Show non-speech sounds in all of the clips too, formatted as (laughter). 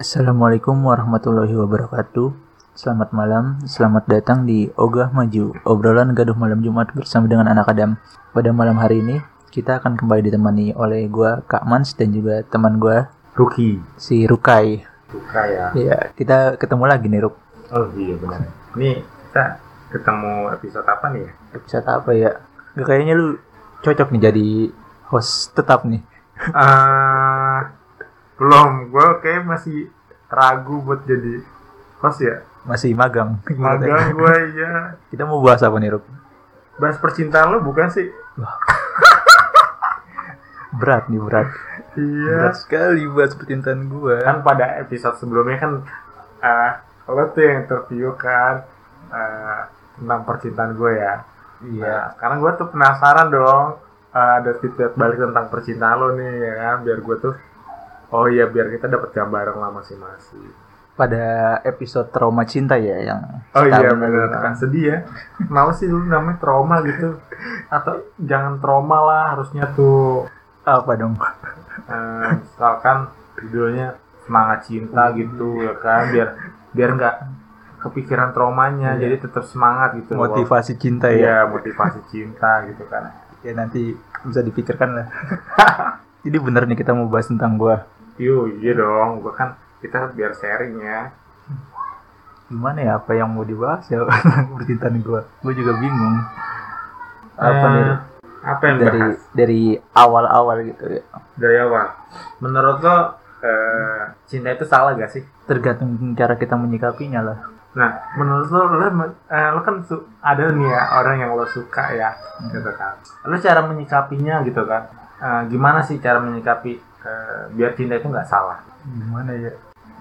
Assalamualaikum warahmatullahi wabarakatuh. Selamat malam, selamat datang di Ogah Maju, obrolan gaduh malam Jumat bersama dengan anak Adam. Pada malam hari ini, kita akan kembali ditemani oleh gua Kak Mans dan juga teman gua Ruki. si Rukai. Suka ya. Iya, kita ketemu lagi nih Ruk. Oh iya benar. Ini kita ketemu episode apa nih ya? Episode apa ya? Gak kayaknya lu cocok nih jadi host tetap nih. Ah, belum. Gue kayak masih ragu buat jadi host ya. Masih magang. Magang gue ya. Kita mau bahas apa nih Ruk? Bahas percintaan lo bukan sih? (laughs) Berat nih, berat. Iya. Berat sekali bahas percintaan gua. Kan pada episode sebelumnya kan ah lo tuh yang interview kan ah, tentang percintaan gue ya. Iya. Nah, sekarang gue tuh penasaran dong uh, ada feedback balik tentang percintaan lo nih ya kan biar gue tuh oh iya biar kita dapat gambaran lah masing-masing. Pada episode trauma cinta ya yang Oh iya benar kan sedih ya. Kenapa sih dulu namanya trauma gitu? Atau jangan trauma lah harusnya tuh apa dong? eh, misalkan judulnya semangat cinta gitu ya kan biar biar nggak kepikiran traumanya Iya. jadi tetap semangat gitu. Motivasi cinta Iya ya. motivasi cinta gitu kan. Ya nanti bisa dipikirkan lah. (laughs) Jadi bener nih kita mau bahas tentang gua. Yuk, iya dong. Gua kan kita biar sharing ya. Gimana ya apa yang mau dibahas ya (laughs) percintaan gua. Gua juga bingung. Apa Eh, nih Apa yang dari bahas dari awal-awal gitu ya. dari awal? Menurut lo eh, cinta itu salah gak sih? Tergantung cara kita menyikapinya lah. Nah, menurut lo, lo, eh, lo kan su- ada nih ya orang yang lo suka ya, gitu kan. Lo cara menyikapinya gitu kan? Eh, gimana sih cara menyikapi eh, biar cinta itu nggak salah? Gimana ya?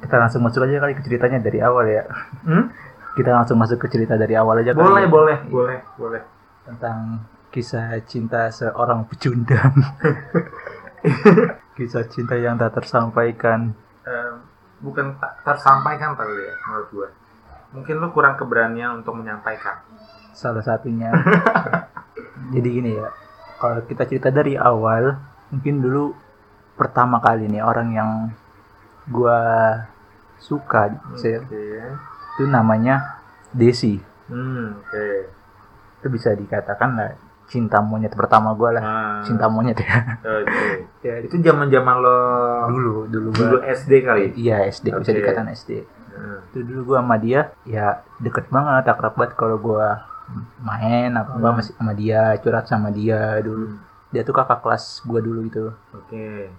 Kita langsung masuk aja kali ke ceritanya dari awal ya. Hmm? Kita langsung masuk ke cerita dari awal aja kali Boleh, ya. boleh, boleh, boleh. tentang kisah cinta seorang pecundang. (laughs) kisah cinta yang tak tersampaikan. Eh, bukan tak tersampaikan kali ya menurut gue. Mungkin lo kurang keberanian untuk menyampaikan. Salah satunya. (laughs) Jadi gini ya, kalau kita cerita dari awal, mungkin dulu pertama kali nih orang yang gua suka Sir, Oke. itu namanya Desi. Hmm, oke. Itu bisa dikatakan lah cinta monyet pertama gua lah. Ah, Cinta monyet ya. Oke. Ya, itu zaman-zaman lo dulu, dulu dulu gua. SD kali. Iya SD, bisa Oke. dikatakan SD. Hmm. itu dulu gua sama dia ya deket banget akrab banget kalau gua main apa apa Hmm. masih sama dia curhat sama dia dulu dia tuh kakak kelas gua dulu gitu Oke.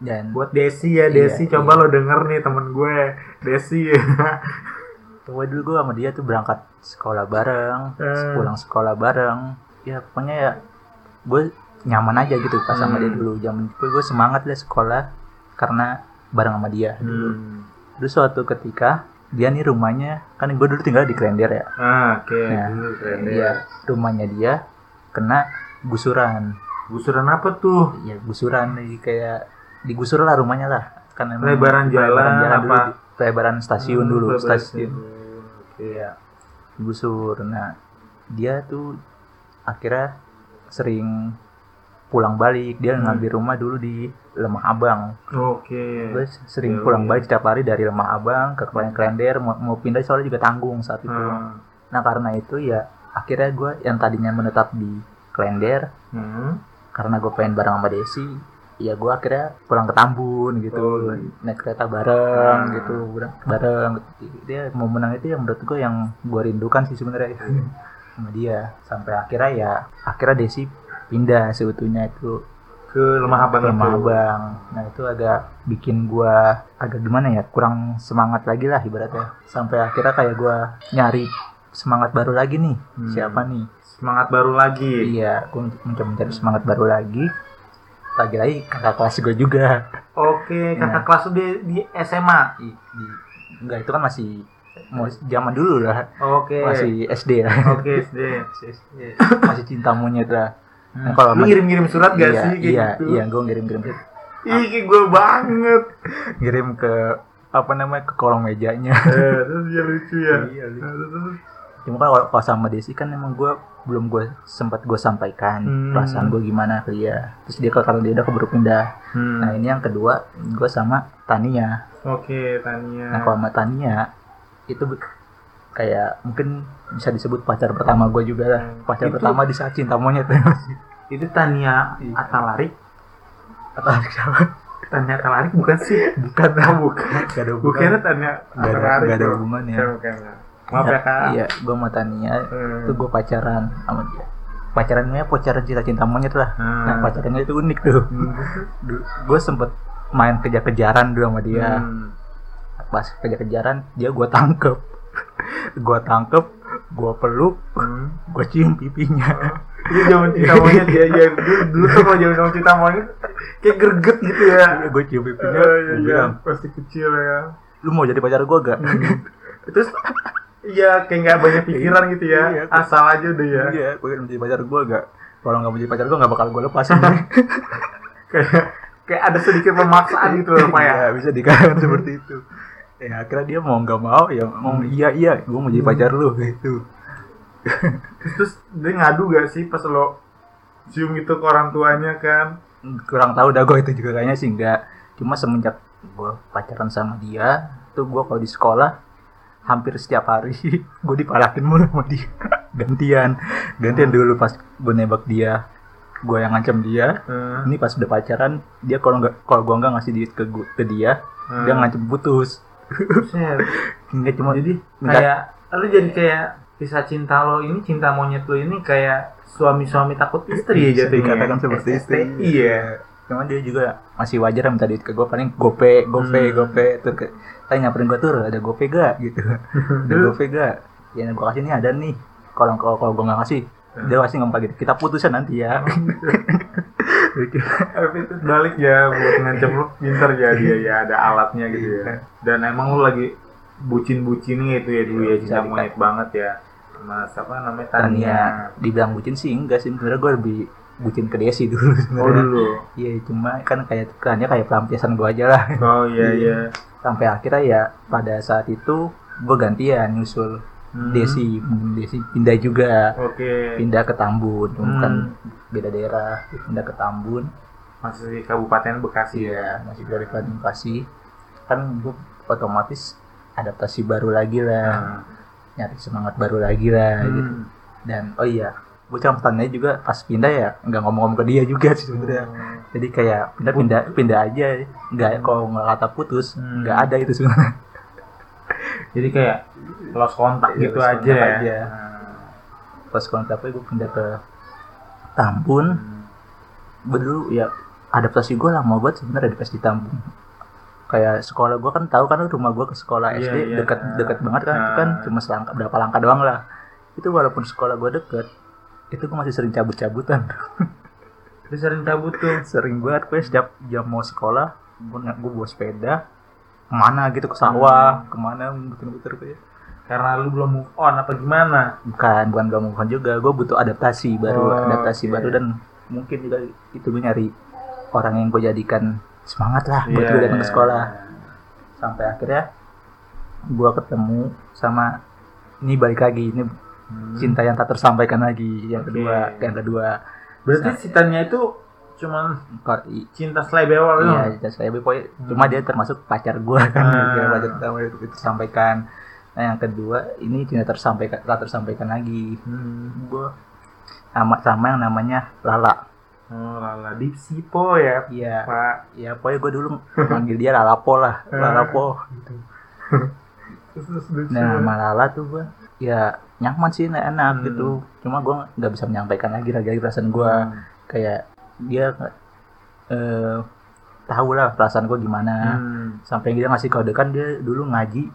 Dan Buat Desi ya, Iya, Desi coba iya. lo denger nih temen gue. Desi. (laughs) gua dulu gua sama dia tuh berangkat sekolah bareng Eh. pulang sekolah bareng ya pokoknya ya gue nyaman aja gitu pas sama Hmm. dia dulu zaman itu gue semangat lah sekolah karena bareng sama dia dulu hmm. terus suatu ketika dia nih rumahnya kan gue dulu tinggal di Klender ya Ah, oke. Nah, Dulu keren deh. Iya, rumahnya dia kena gusuran. Gusuran apa tuh? Iya, gusuran nih kayak digusur lah rumahnya lah. Kan emang Pelebaran jalan dulu, apa? di- pelebaran stasiun Hmm, dulu, pelebaran stasiun. Iya, digusur. Nah, dia tuh akhirnya sering pulang balik. Dia Hmm. ngambil rumah dulu di Lemah Abang. Oke. Gue sering Iya, pulang iya. balik setiap hari dari Lemah Abang ke Klender Klender mau, mau pindah soalnya juga tanggung saat itu. Hmm. Nah, karena itu ya akhirnya gue yang tadinya menetap di Klender Hmm. karena gue pengen bareng sama Desi ya gue akhirnya pulang ke Tambun gitu Oh. naik kereta bareng Hmm. gitu bareng, bareng dia mau menang itu yang menurut gue yang gue rindukan sih sebenarnya Hmm. (laughs) sama dia sampai akhirnya ya akhirnya Desi pindah sebetulnya itu Ke lemah abang ke Lemah itu. Abang nah itu agak bikin gue agak gimana ya kurang semangat lagi lah ibaratnya sampai akhirnya kayak gue nyari semangat baru lagi nih Hmm. siapa nih Semangat baru lagi. Iya, gue mencoba mencari semangat baru lagi. Lagi-lagi kakak kelas gue juga. Oke, Nah. kakak kelas lu di, di SMA. Di, di- enggak itu kan masih mau zaman dulu lah, Oke. masih SD lah. Oke, SD. Masih (laughs) SD. masih cinta monyet lah. Nah, kalau lu ngirim-ngirim surat gak iya, sih kayak iya, gitu? iya, gue ngirim-ngirim Ih, kayak gue banget. ngirim ke apa namanya ke kolong mejanya. eh, terus dia lucu ya. Iya, lucu. Nah, terus. cuma kalau kalau sama Desi kan emang gue belum gue sempat gue sampaikan Hmm. perasaan gue gimana ke dia terus dia kalau dia udah keburu pindah Hmm. nah ini yang kedua gue sama Tania Oke, Tania. nah kalau sama Tania itu kayak mungkin bisa disebut pacar pertama gue juga lah Hmm. pacar Itu- pertama di saat cinta monyet (laughs) Itu Tania Iya. Atalarik. atau (laughs) siapa Tania Atalarik bukan sih? bukan Oh, bukan. gak ada hubungan Bukannya Tania ada- Atalarik. nggak ada bro. hubungannya. Bukan, bukan. Maaf ya, Kak. iya gue sama Tania Hmm. itu gue pacaran sama dia pacarannya pacaran cinta cinta monyet lah Hmm. nah pacarannya itu unik tuh gue sempet main kejar-kejaran dulu sama dia Hmm. pas kejar-kejaran dia gue tangkep (laughs) gue tangkep gue peluk Hmm. gue cium pipinya Itu zaman cinta monyet ya, ya. Dulu, dulu tuh kalau zaman zaman cinta monyet kayak greget gitu ya. gue cium pipinya Iya, iya, iya. bilang Pasti kecil ya. lu mau jadi pacar gue gak (laughs) Terus Iya, kayak nggak banyak pikiran gitu ya. Iya. Asal aja udah ya. iya gue mau jadi pacar gue gak kalau nggak mau jadi pacar gue nggak bakal gue lepasin (laughs) Kayak kayak ada sedikit pemaksaan gitu loh, Pak ya. Iya, bisa dikatakan (laughs) seperti itu ya akhirnya dia mau nggak mau ya mau iya iya gue mau jadi pacar lu gitu (laughs) Terus dia ngadu gak sih pas lo cium gitu ke orang tuanya kan? kurang tahu dah gue itu juga kayaknya sih enggak cuma semenjak gue pacaran sama dia tuh gue kalau di sekolah hampir setiap hari (laughs) gue dipalakin mulu sama dia (laughs) gantian gantian dulu pas gue nembak dia gue yang ngancam dia Hmm. ini pas udah pacaran dia kalau nggak kalau gue nggak ngasih duit ke gua- ke dia Hmm. dia ngancam putus (laughs) nggak cuma Jadi minta- kayak lu jadi kayak kisah cinta lo ini cinta monyet lo ini kayak suami-suami takut istri ya Bisa jatuhnya. dikatakan seperti itu SSTI ya. Cuma dia juga masih wajar minta duit ke gue paling gope, gope, Hmm. gope. Terus tanya nyamperin gue tuh ada gope gak gitu. ada gope gak? Ya gue kasih nih ada nih. Kalau kalau kalau gue nggak kasih, dia pasti ngomong gitu. Kita putusan nanti ya. (laughs) Tapi itu balik ya buat ngancam lu pinter ya dia ya ada alatnya gitu ya. Dan emang lu lagi bucin-bucinnya itu ya dulu ya cinta Bisa monyet banget ya. Sama siapa namanya Tania. Tania dibilang bucin sih enggak sih. Sebenarnya gue lebih bucin ke dia sih dulu Oh sebenarnya. dulu. Iya cuma kan kayak Tania kayak pelampiasan gue aja lah. Oh iya iya. Sampai akhirnya ya pada saat itu gue gantian nyusul Hmm. Desi, Desi pindah juga. Oke. pindah ke Tambun, cuma Hmm. kan beda daerah, pindah ke Tambun. Masih di Kabupaten Bekasi ya. Masih dari Kabupaten Bekasi. Kan gue otomatis adaptasi baru lagi lah, Nah. nyari semangat baru lagi lah gitu. Hmm. Dan oh iya, gue catatannya juga pas pindah ya nggak ngomong-ngomong ke dia juga sih sebenarnya. Jadi kayak pindah pindah pindah aja, nggak kalau nggak kata putus, Hmm. nggak ada itu sebenarnya. (laughs) Jadi kayak lost kontak Iya, gitu lost aja kontak ya. aja. Pas kontaknya gue pindah ke Tambun, Hmm. dulu ya adaptasi gue lama banget sebenarnya di pas di Tambun kayak sekolah gue kan tahu kan rumah gue ke sekolah Iya, SD iya. dekat dekat banget kan itu Nah. kan cuma selangkah berapa langkah doang lah itu walaupun sekolah gue deket itu gue masih sering cabut-cabutan Dia (laughs) sering cabut tuh. sering banget gue setiap jam mau sekolah gue gue bawa sepeda ke mana gitu ke sawah ke mana muter-muter kayak Karena lu belum move on apa gimana? bukan bukan gak move on juga gue butuh adaptasi baru Oh, adaptasi oke. baru dan mungkin juga itu gue nyari orang yang gue jadikan semangat lah buat Iya, gue datang ke iya. sekolah sampai akhirnya gue ketemu sama ini balik lagi ini Hmm. cinta yang tak tersampaikan lagi yang Oke. kedua yang kedua Berarti si Tania itu cuman cinta selebewal iya cinta saya boy cuma dia termasuk pacar gue (laughs) kan Ah. dia pacar pertama itu tersampaikan nah yang kedua ini tidak tersampaikan tak tersampaikan lagi Hmm. gue sama sama yang namanya Lala Oh lala Dipsi po ya iya Pak. ya pokoknya gue dulu manggil dia Lalapo lah Ah. Gitu (laughs) terus Dipsi. nah sama Lala tuh gue ya nyaman sih enak, enak Hmm. gitu cuma gue nggak bisa menyampaikan lagi lagi perasaan gue Hmm. kayak dia eh tahu lah perasaan gue gimana Hmm. sampai dia ngasih kode kan dia dulu ngaji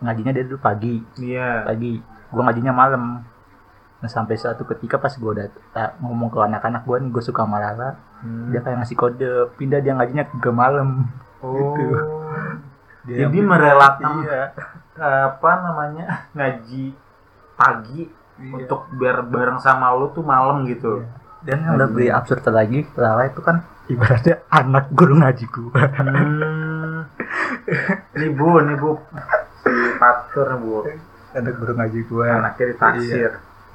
ngajinya dia dulu pagi Iya. pagi gue ngajinya malam nah sampai suatu ketika pas gue udah tak ngomong ke anak-anak gue nih gue suka sama Lala Hmm. dia kayak ngasih kode pindah dia ngajinya ke malam Oh. gitu. Dia Jadi merelakan iya apa namanya ngaji pagi Iya. untuk biar bareng sama lu tuh malam gitu. dan yang lebih absurd lagi Lala itu kan ibaratnya anak guru ngaji gue Hmm. Nih bu, nih bu, si nih bu. anak guru ngaji gue anaknya ditaksir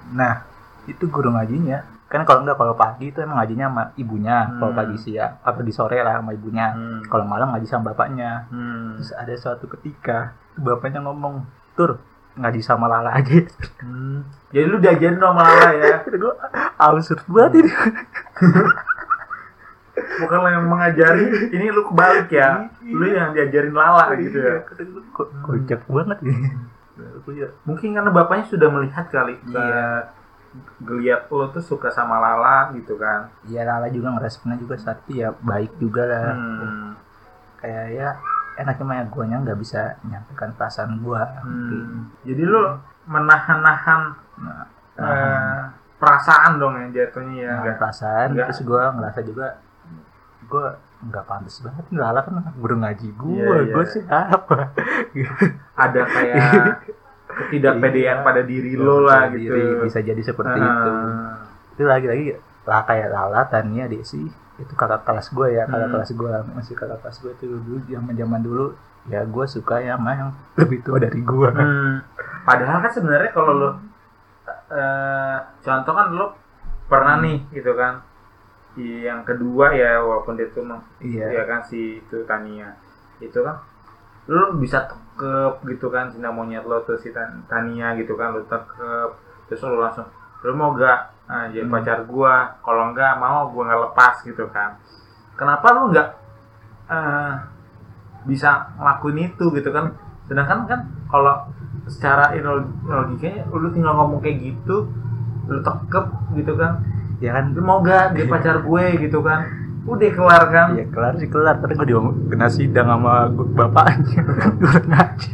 nah itu guru ngajinya kan kalau enggak kalau pagi itu emang ngajinya sama ibunya kalau Hmm. pagi siang apa di sore lah sama ibunya Hmm. kalau malam ngaji sama bapaknya Hmm. terus ada suatu ketika bapaknya ngomong tur ngaji sama Lala aja Hmm. Jadi lu diajarin sama Lala ya. (laughs) gue absurd banget ini Bukan lo yang mengajari, ini lu kebalik ya. Lu yang diajarin Lala gitu ya. kocak banget ini Aku ya Mungkin karena bapaknya sudah melihat kali. Iya. Geliat lo tuh suka sama Lala gitu kan. ya Lala juga ngeresponnya juga saat itu ya baik juga lah Hmm. kayak ya enaknya mah ya guanya nggak bisa nyampaikan perasaan gua Hmm. Jadi lu menahan-nahan nah, eh, perasaan dong ya jatuhnya ya. nah, enggak? perasaan Nggak. terus gua ngerasa juga gua nggak pantas banget Lala kan guru ngaji gua Iya, iya. gua sih apa (laughs) Ada kayak (laughs) ketidakpedean pada diri lo lah gitu. Iya, diri, bisa jadi seperti Ah. itu itu lagi-lagi lah kayak Lala Tania Desi itu kakak kelas gue ya kakak Hmm. kelas gue masih kakak kelas gue itu dulu zaman zaman dulu ya gue suka ya sama yang lebih tua dari gue. Hmm. Padahal kan sebenarnya kalau lo eh, contoh kan lo pernah nih gitu kan. Yang kedua ya walaupun dia tuh iya. ya kan si itu Tania. Itu kan lo bisa tekep gitu kan cinta monyet lo tuh si Tan- Tania gitu kan lo tekep. Terus lo langsung lo mau gak ah, jadi Hmm. pacar gua. Kalau enggak mau gua nggak lepas gitu kan. Kenapa lo nggak eh, bisa ngelakuin itu gitu kan? Sedangkan kan kalau secara logikanya lu tinggal ngomong kayak gitu lu tekep gitu kan. Ya kan? Lu mau gak dia pacar gue gitu kan? Udah kelar kan? Ya kelar sih kelar. Tapi gue diomong kena sidang sama bapaknya (laughs) guru ngaji.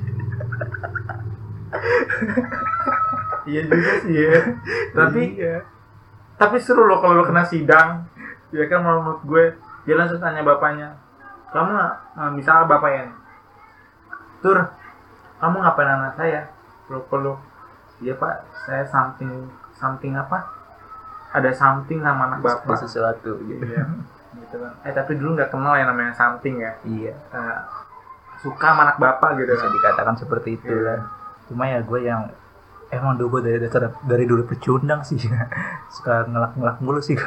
Iya juga sih ya. Tapi Iya. Tapi seru loh kalau lo kena sidang. Ya kan menurut gue. Dia langsung tanya bapaknya kamu nah, misalnya bapaknya nih, tur kamu ngapain anak saya? Peluk peluk iya pak. Saya something something apa? Ada something sama anak bapak. Sesuatu. Gitu Iya. (laughs) gitu kan. Eh tapi dulu nggak kenal ya namanya something ya? Iya. Eh, suka sama anak bapak gitu bisa kan? dikatakan seperti itu Iya. lah cuma ya gue yang emang dulu gue dari dasar dari dulu pecundang sih. (laughs) Suka ngelak ngelak mulu sih.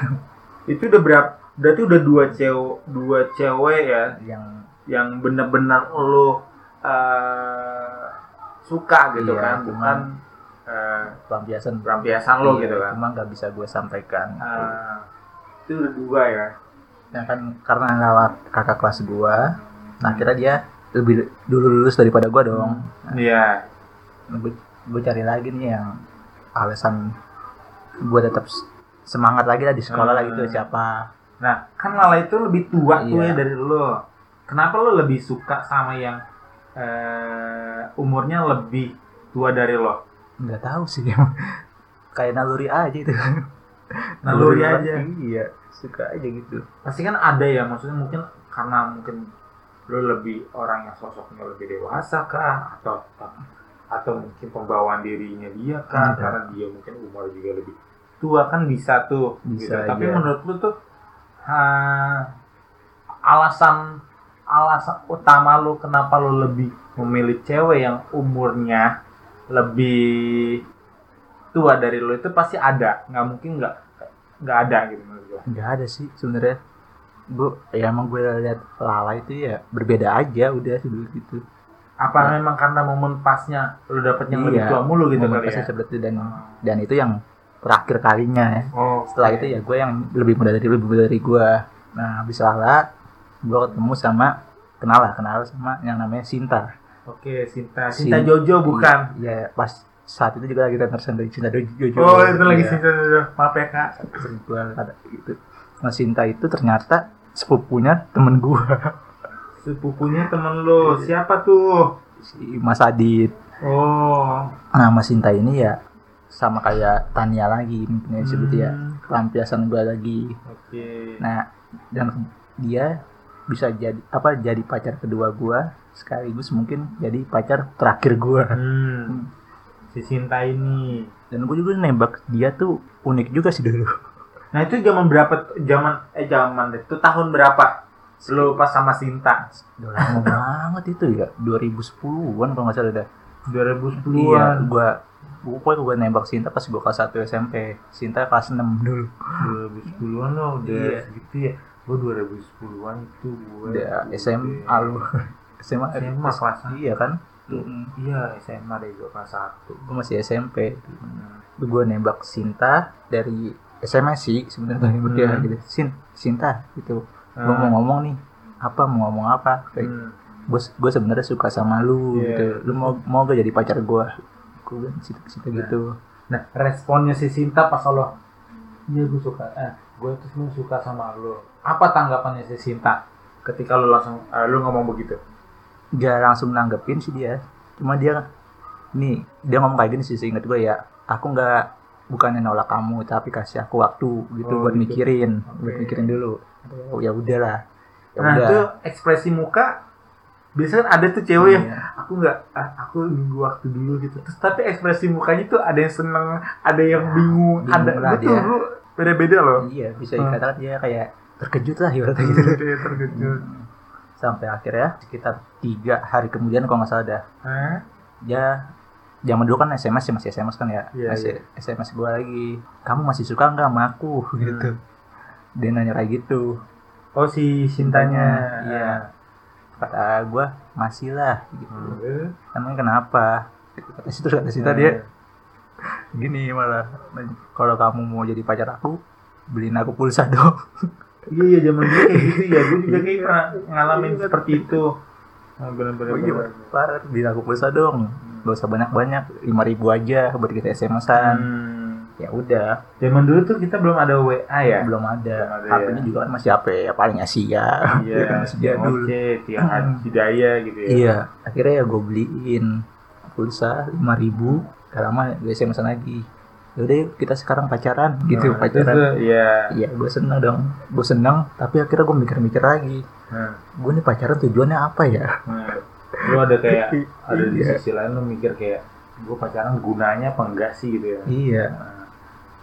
Itu udah berapa berarti udah dua cewek dua cewek ya? Yang yang benar-benar lo eh, suka gitu Iya, kan? bukan eh, pelampiasan. pelampiasan lo Iya, gitu kan? cuma nggak bisa gue sampaikan. Eh, itu udah dua ya? Ya kan karena lewat kakak kelas gue nah akhirnya dia lebih dulu lulus daripada gue dong. Iya. Gue gue cari lagi nih yang alasan gue tetap semangat lagi lah di sekolah Hmm. lagi tuh siapa. Nah kan Lala itu lebih tua tuh Iya. ya dari lo. Kenapa lo lebih suka sama yang eh, umurnya lebih tua dari lo? Nggak tahu sih (laughs) kayak naluri aja itu. Naluri aja. iya suka aja gitu. Pasti kan ada ya maksudnya mungkin karena mungkin lo lebih orang yang sosoknya lebih dewasa kah atau atau mungkin pembawaan dirinya dia kah Ada. karena dia mungkin umur juga lebih tua kan bisa tuh Bisa gitu. tapi aja. menurut lo tuh ah, alasan alasan utama lo kenapa lo lebih memilih cewek yang umurnya lebih tua dari lo itu pasti ada nggak mungkin nggak nggak ada gitu menurut gue nggak ada sih sebenarnya gue ya emang gue lihat Lala itu ya berbeda aja udah dulu gitu apa Nah. memang karena momen pasnya lu dapet yang lebih Iya, tua mulu gitu kali ya? seperti itu dan dan itu yang terakhir kalinya ya. Oh setelah itu ya gue yang lebih muda dari lebih muda dari gue nah habis Lala gue ketemu sama kenal lah kenal sama yang namanya Sinta. Oke Sinta. Sin- Sinta Jojo bukan? Iya pas saat itu juga lagi tersandung dari Sinta Jojo. Oh itu lagi Iya. Sinta Jojo. Maaf ya kak. Kata gitu. Nah Sinta itu ternyata sepupunya temen gue (laughs) sepupunya temen lu siapa tuh? Si Mas Adit. Oh. Nah Mas Sinta ini ya sama kayak Tania lagi mungkin ya sebut ya. Hmm, pelampiasan gue lagi. Oke. Nah dan dia bisa jadi apa jadi pacar kedua gua sekaligus mungkin jadi pacar terakhir gua. Hmm. si Sinta ini. Dan gue juga nembak dia tuh unik juga sih dulu. Nah itu zaman berapa zaman eh zaman itu tahun berapa lu pas sama Sinta udah lama (laughs) banget itu ya 2010-an kalau nggak salah dah 2010-an. iya gue pokoknya gue nembak Sinta pas gue kelas 1 SMP Sinta kelas 6 dulu 2010-an lo udah Iya. segitu ya. Gue 2010-an itu gue udah SMA lu (laughs) SMA SMA kelas iya kan. Iya, SMA deh gue kelas 1. gue masih SMP Hmm. gue nembak Sinta dari SMS sih sebenarnya Hmm. (laughs) gitu Sin Sinta gitu gue mau ngomong nih apa mau ngomong apa kayak Hmm. gue gue sebenarnya suka sama lu Iya. gitu lu mau mau gak jadi pacar gue gue bilang situ situ Nah. gitu Nah, responnya si Sinta pas lo, iya gue suka, eh, gue tuh sebenarnya suka sama lo. Apa tanggapannya si Sinta ketika lo langsung, eh, lo ngomong begitu? gak langsung nanggepin sih dia cuma dia nih dia ngomong kayak gini sih seingat gue ya aku nggak bukannya nolak kamu tapi kasih aku waktu gitu Oh, buat gitu. mikirin buat Oke. mikirin dulu oh, ya udahlah. Ya Nah, udah. itu ekspresi muka, biasanya kan ada tuh cewek yang, Iya. aku nggak, ah, aku nunggu waktu dulu gitu. Terus tapi ekspresi mukanya tuh ada yang seneng, ada yang bingung, bingung ada, lah betul, lu beda-beda loh. iya bisa Hmm. dikatakan dia kayak terkejut lah ibaratnya gitu. Kayak terkejut. sampai akhirnya sekitar tiga hari kemudian kalau nggak salah dah Hah? dia zaman dulu kan SMS ya masih SMS kan ya. Iya, masih SMS gue lagi. Kamu masih suka nggak sama aku? Gitu dia nanya kayak gitu Oh si Sintanya, Iya. kata gue masih lah gitu Hmm. emang kenapa kata situ kata Sita Hmm. dia (laughs) gini malah kalau kamu mau jadi pacar aku beliin aku pulsa (laughs) dong Iya iya zaman dulu kayak gitu ya, gue juga kayak pernah ngalamin seperti itu. Nah, benar-benar. Oh iya, parah beliin aku pulsa dong gak usah banyak banyak lima ribu aja buat kita SMS-an Hmm. Ya udah Zaman dulu tuh kita belum ada WA ya. belum ada Belum ada, HP-nya ya. juga kan masih HP ya paling Asia Iya, kan (laughs) masih jadul Oke, Tiang Hidayah gitu ya. iya akhirnya ya gue beliin pulsa lima ribu gak lama gue SMS lagi yaudah yuk kita sekarang pacaran gitu Nah, pacaran Iya. iya gue seneng dong gue seneng tapi akhirnya gue mikir-mikir lagi Nah, gue nih pacaran tujuannya apa ya nah. Lu ada kayak (laughs) ada di Iya. sisi lain lu mikir kayak gue pacaran gunanya apa enggak sih gitu ya. iya Nah,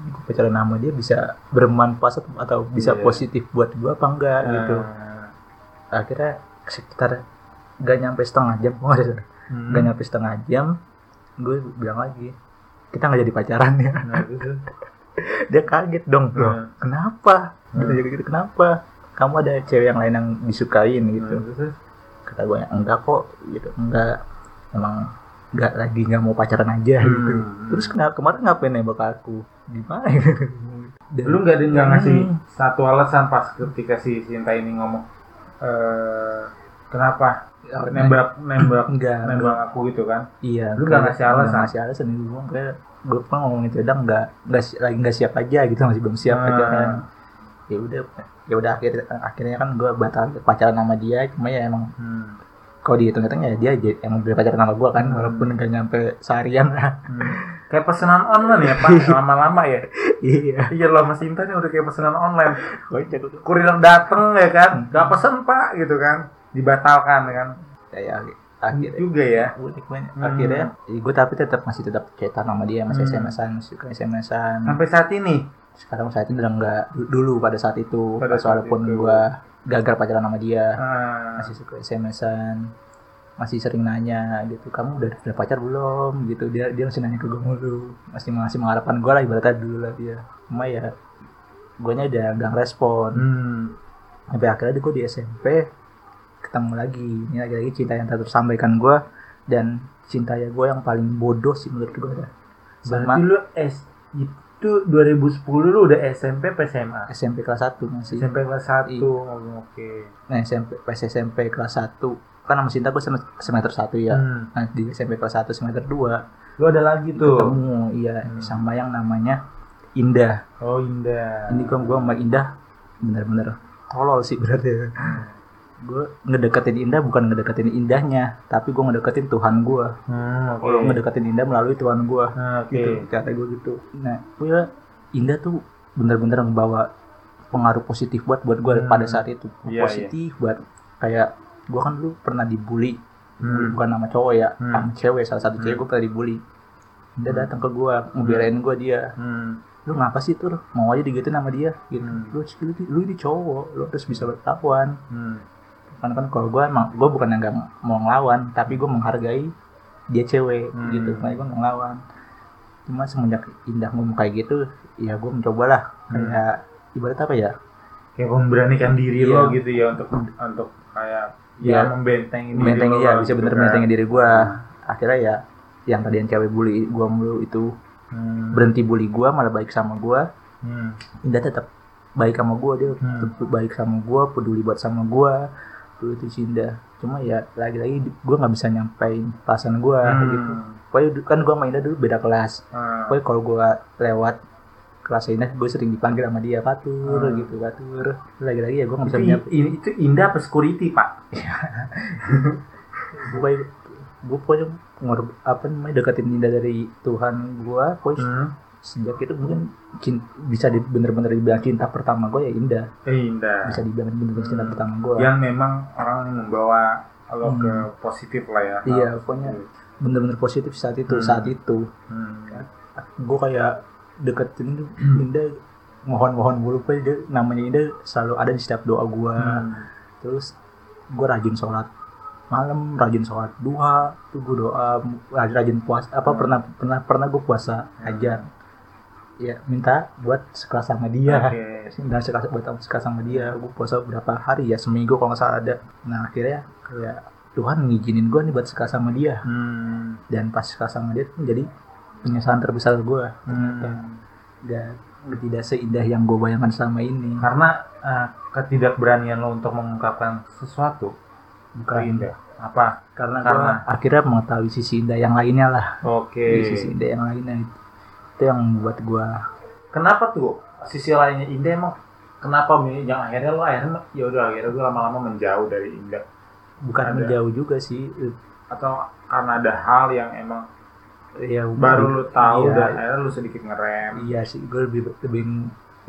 gue pacaran sama dia bisa bermanfaat atau bisa Iya. positif buat gue apa enggak gitu. Nah, akhirnya sekitar gak nyampe setengah jam gue ada hmm. gak nyampe setengah jam gue bilang lagi kita nggak jadi pacaran ya. Nah, terus, (laughs) dia kaget dong Hmm. kenapa? Gitu Hmm. gitu gitu kenapa? Kamu ada cewek yang lain yang disukain nah, gitu terus, kata gue enggak kok gitu enggak. Emang enggak lagi nggak mau pacaran aja gitu Hmm. terus kenapa kemarin ngapain nembak aku gimana gitu (laughs) Dan- lu nggak nggak ngasih Hmm. satu alasan pas ketika si Sinta ini ngomong eh kenapa nembak (laughs) nembak enggak nembak aku gitu kan iya Lu nggak ngasih alasan? nggak ngasih alasan itu gue kayak gue pernah ngomong itu udah nggak nggak lagi nggak siap aja gitu masih belum siap Hmm. pacaran ya udah ya udah akhirnya akhirnya kan gue batal pacaran sama dia cuma ya emang hmm. Kalau dihitung-hitung ya dia aja yang beli pacaran sama gue kan Hmm. walaupun nggak nyampe seharian lah. Hmm. kayak pesanan online ya pak. (laughs) Lama-lama ya. Iya. Iya lo Sinta nih udah kayak pesanan online. Kurir dateng ya kan? Hmm. gak pesen pak gitu kan. Dibatalkan ya kan? Ya akhirnya juga ya. Unik Hmm. akhirnya gue tapi tetap masih tetap chatan sama dia masih Hmm. SMS-an suka SMS-an sampai saat ini? Sekarang saat ini udah nggak dulu pada saat itu Pada pas saat walaupun gue gagal pacaran sama dia. Ah. masih suka SMS-an masih sering nanya gitu kamu udah udah pacar belum? Gitu. Dia dia masih nanya ke gue mulu. Masih masih mengharapkan gue lah ibaratnya dulu lah dia. Cuma ya gue nya udah gak respon hmm. sampai akhirnya gue di SMP ketemu lagi. Ini lagi-lagi cinta yang tak tersampaikan gue dan cinta ya gue yang paling bodoh sih menurut gue dah berarti sama lu S itu 2010 lu udah SMP apa SMA SMP kelas 1 masih. SMP kelas 1 Iya. oh, oke. Nah SMP pas SMP kelas 1 kan sama cinta gue semester 1 ya. Hmm. nah di SMP kelas 1 semester 2 lu ada lagi tuh? ketemu iya Hmm. sama yang namanya Indah. Oh Indah. Ini gue gue sama Indah bener-bener tolol sih berarti gue ngedeketin Indah bukan ngedeketin indahnya tapi gue ngedeketin Tuhan gue hmm, oke. Kalau ngedeketin Indah melalui Tuhan gue Nah, oke. Gitu kata gue gitu. Nah gue Indah tuh bener-bener ngebawa pengaruh positif buat buat gue Hmm. pada saat itu. Iya, positif buat kayak gue kan dulu pernah dibully. Hmm. bukan nama cowok ya Hmm. sama cewek salah satu cewek Hmm. gue pernah dibully. Indah datang ke gue ngebelain gue dia. Hmm. lu ngapa sih tuh mau aja digituin sama dia. Gitu. Hmm. lu, lu, lu ini cowok lu harus bisa bertawan Hmm. Kan kan kalau gue emang gue bukan yang gak mau ngelawan tapi gue menghargai dia cewek Hmm. gitu makanya gue ngelawan cuma semenjak Indah ngomong kayak gitu ya gue mencobalah Hmm. kayak ibarat apa ya kayak memberanikan diri Iya. lo gitu ya untuk untuk kayak ya, Iya. membentengi diri lo ya bisa gitu bener kan. mentengin diri gue akhirnya ya yang tadian cewek bully gue mulu itu Hmm. berhenti bully gue malah baik sama gue Hmm. Indah tetap baik sama gue dia Hmm. tetap baik sama gue peduli buat sama gue dulu itu si Indah cuma ya lagi-lagi gue nggak bisa nyampein perasaan gue Hmm. gitu pokoknya kan gue Indah dulu beda kelas Hmm. pokoknya kalau gue lewat kelas Indah gue sering dipanggil sama dia patur Hmm. gitu patur lagi-lagi ya gue nggak bisa i- itu indah apa security pak gue gue pokoknya ngor- apa namanya deketin Indah dari Tuhan gue pokoknya hmm. Sejak itu mungkin cin- bisa di, bener-bener dibilang cinta pertama gue ya Indah Eh, indah bisa dibilang bener-bener cinta Hmm. pertama gue yang memang orang yang membawa lo Hmm. ke positif lah ya Iya, Nah, pokoknya bener-bener positif saat itu Hmm. saat itu Hmm. gue kayak deketin tuh Indah mohon-mohon mulu Pak. dia namanya Indah selalu ada di setiap doa gue Hmm. terus gue rajin sholat malam rajin sholat duha tuh gue doa rajin, rajin puasa apa Hmm. pernah pernah pernah gue puasa ajar ya minta buat sekelas sama dia. Oke. (laughs) dan sekelas buat sekelas sama dia. Gue puasa berapa hari ya? Seminggu kalau nggak salah ada. Nah akhirnya kayak Tuhan ngizinin gue nih buat sekelas sama dia. Hmm. dan pas sekelas sama dia tuh menjadi penyesalan terbesar gue Hmm. dan tidak seindah yang gue bayangkan selama ini. Karena eh, ketidakberanian lo untuk mengungkapkan sesuatu bukan indah. Apa? Karena, Karena- gue akhirnya mengetahui sisi indah yang lainnya lah. Oke. Sisi indah yang lainnya itu yang membuat gue kenapa tuh sisi lainnya indah emang? Kenapa yang akhirnya lo akhirnya ya udah akhirnya gue lama-lama menjauh dari indah. Bukan Ada. menjauh juga sih. Atau karena ada hal yang emang ya baru lu tahu iya, dan akhirnya lu sedikit ngerem. Iya sih gue lebih lebih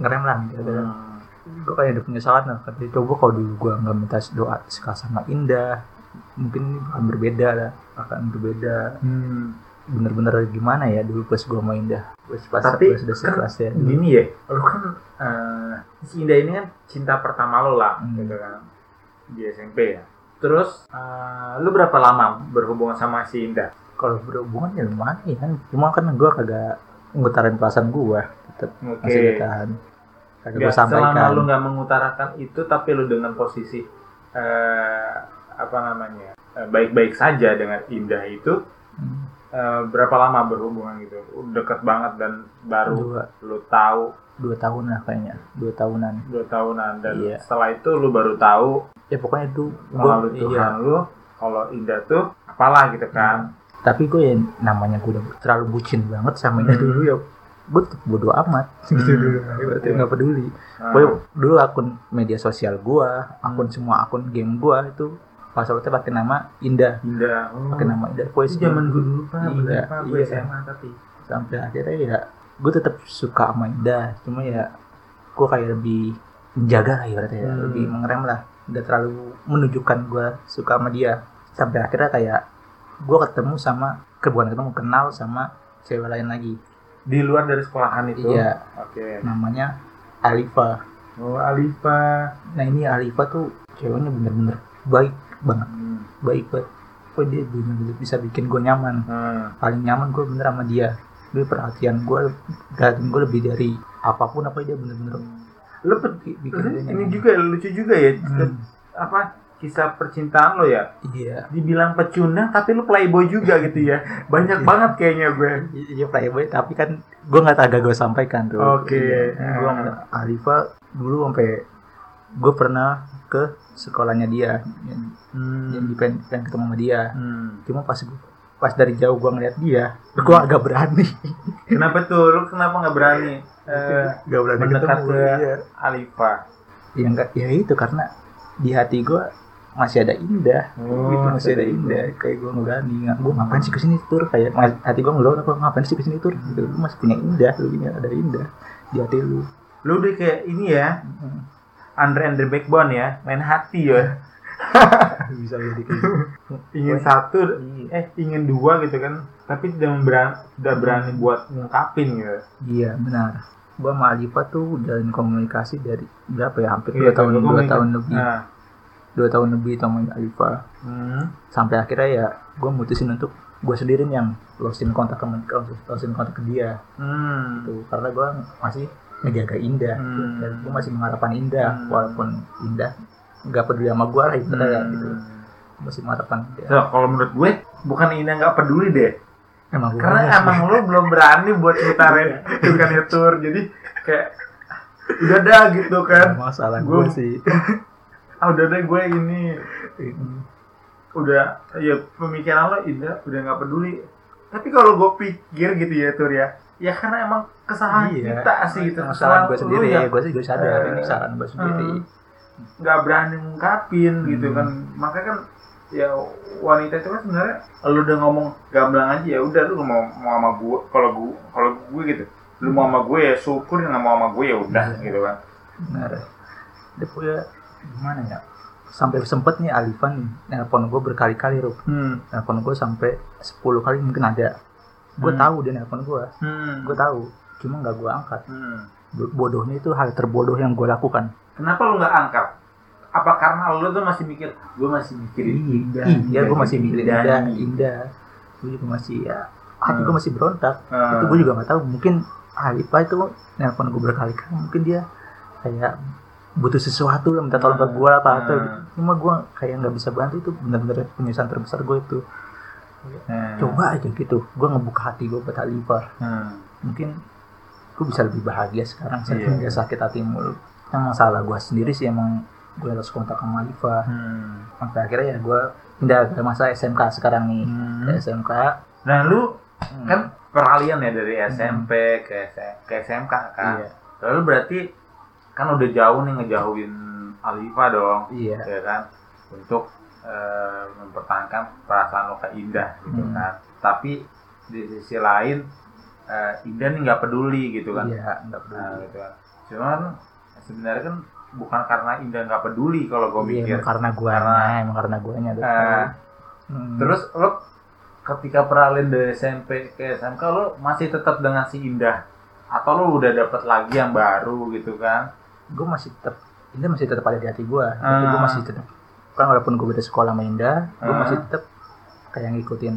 ngerem lah gitu. Hmm. gue kayak ada penyesalan lah. Tapi coba kalau dulu gue nggak minta doa sekelas sama Indah mungkin akan berbeda lah akan berbeda. Hmm. Bener-bener gimana ya dulu pas gue main Indah pas pas Tapi pas udah kan sekelas ya. gini ya lu kan eh, si Indah ini kan cinta pertama lo lah Hmm. gitu kan di SMP ya. Terus eh, lu berapa lama berhubungan sama si Indah? Kalau berhubungan ya lumayan cuma kan gue kagak ngutarin perasaan gue tetap oke. masih ditahan kagak gue Nggak, selama sampaikan. lu nggak mengutarakan itu tapi lu dengan posisi eh, apa namanya baik-baik saja dengan Indah itu Hmm, eh, berapa lama berhubungan gitu? Deket banget dan baru dua. lu tahu. Dua tahun lah kayaknya. Dua tahunan. Dua tahunan. Dan Iya. setelah itu lu baru tahu ya pokoknya itu gue melalui iya. Tuhan lu kalau Indah tuh apalah gitu kan. Tapi gue ya namanya gue udah terlalu bucin banget sama Indah Hmm. dulu ya. Gue tetap bodo amat. (laughs) Gitu Hmm. dulu berarti nggak peduli. Nah, Pokoknya dulu akun media sosial gue akun Hmm. semua akun game gue itu passwordnya pakai nama Indah. Indah. Oh. pakai nama Indah. Itu Pokoknya zaman gue dulu pak Iya, bener pak gue iya. SMA tapi. Sampai akhirnya ya gue tetap suka sama Indah. Cuma ya gue kayak lebih menjaga lah ibaratnya ya. Hmm. lebih mengerem lah. Nggak terlalu menunjukkan gue suka sama dia. Sampai akhirnya kayak gue ketemu sama ke- bukan ketemu kenal sama cewek lain lagi. Di luar dari sekolahan itu? Iya. Oke. Namanya Alifa. Oh Alifa. Nah ini Alifa tuh ceweknya bener-bener baik banget. Hmm. baik. Banget kok dia bener-bener bisa bikin gue nyaman. Hmm. paling nyaman gue bener sama dia. Dia perhatian gue perhatian gue lebih dari apa pun apa dia bener-bener lu pe- bikin lu dia ini juga ya, lucu juga ya. Hmm, apa kisah percintaan lo ya? Iya. Dibilang pecundang tapi lu playboy juga gitu ya. Banyak Iya. banget kayaknya gue. Iya playboy tapi kan gue nggak agak gue sampaikan tuh. Oke. iya. gue sama Alifa dulu sampai gue pernah ke sekolahnya dia. Yang, yang di pengen, pengen ketemu sama dia. Hmm. cuma pas pas dari jauh gue ngeliat dia gue agak berani. Kenapa tuh? Lu kenapa nggak berani? Eh, gak berani mendekat ketemu ke- iya. Alifa ya enggak ya itu karena di hati gue masih ada indah. Oh, gitu masih ada indah. kayak gue nggak berani nggak gue ngapain sih ke sini tur kayak hati gue ngeluar apa ngapain sih ke sini tur gitu. Lu masih punya indah lu ini ada indah di hati lu. Lu udah kayak ini ya Andre and the Backbone ya. Main hati ya bisa jadi gitu. (laughs) ingin satu Iya. eh ingin dua gitu kan. Tapi tidak berani tidak berani buat ngungkapin gitu iya benar. Gue sama Alifa tuh jalin komunikasi dari berapa ya? Hampir Iya, dua tahun gua dua tahun lebih. Nah. Dua tahun lebih sama Alifa. Hmm. sampai akhirnya ya gue mutusin untuk gue sendiri yang losin kontak ke losin kontak ke dia. Hmm. gitu karena gue masih ngejaga Indah Hmm. dan gue masih mengharapkan Indah Hmm. walaupun Indah nggak peduli sama gue lah itu Hmm. gitu masih mengharapkan dia So, kalau menurut gue bukan Indah nggak peduli deh. emang gue Karena emang lu belum berani buat ngutarin bukan tur. Jadi kayak udah dah gitu kan. masalah Gua- gue sih (laughs) Ah udah deh gue ini udah ya pemikiran lo Indah udah nggak peduli. Tapi kalau gue pikir gitu ya tur ya. Ya karena emang kesalahan Iya. kita sih gitu. kesalahan gue sendiri yang gue sih gue sadar Eh, ini kesalahan gue sendiri hmm. nggak berani ngungkapin gitu Hmm. kan makanya kan ya wanita itu kan sebenarnya lu udah ngomong gamblang aja ya udah lu mau mau sama gue kalau gue kalau gue gitu lu mau sama gue ya syukur nggak mau sama gue ya udah Hmm. gitu kan benar dia punya gimana ya sampai sempet nih Alifan nelpon gue berkali-kali Rup hmm. nelpon gue sampai 10 kali mungkin ada gue Hmm. tahu dia nelpon gue Hmm. gue tahu. Cuma nggak gue angkat. Hmm. bodohnya itu hal terbodoh yang gue lakukan. Kenapa lu nggak angkat? Apa karena lu tuh masih mikir gue masih mikirin indah iya gue masih mikirin Indah indah gue juga masih ya hati Hmm. gue masih berontak. Hmm. itu gue juga nggak tahu. Mungkin Alifah itu nelpon gue berkali-kali. Mungkin dia kayak butuh sesuatu minta tolong ke gue apa atau Hmm. cuma gue kayak nggak bisa bantu. Itu benar-benar penyesalan terbesar gue itu Hmm. coba aja gitu gue ngebuka hati gue buat Alifah Hmm. mungkin gue bisa lebih bahagia sekarang saya nggak sakit hati mulu yang masalah gue sendiri sih emang gue harus kontak sama Alifah Hmm. sampai akhirnya ya gue pindah ke masa SMK sekarang nih Hmm. ke SMK nah lu hmm, kan peralihan ya dari SMP ke S- ke SMK kan. iya Lalu berarti kan udah jauh nih ngejauhin Alifa dong, iya ya kan? Untuk eh, mempertahankan perasaan lo ke Indah gitu Hmm. kan. Tapi di sisi lain eh, Indah nih nggak peduli gitu kan. iya nggak Nah, peduli gitu kan. Cuman sebenarnya kan bukan karena Indah nggak peduli kalau gue Iya, mikir. karena gue Karena- emang karena gue nya Eh, Terus lo ketika peralihan dari SMP ke SMK lo masih tetap dengan si Indah atau lo udah dapet lagi yang baru gitu kan? gue masih tetap Indah masih tetap ada di hati gue tapi gue masih tetap kan walaupun gue beda sekolah sama Indah gue Ah. masih tetap kayak ngikutin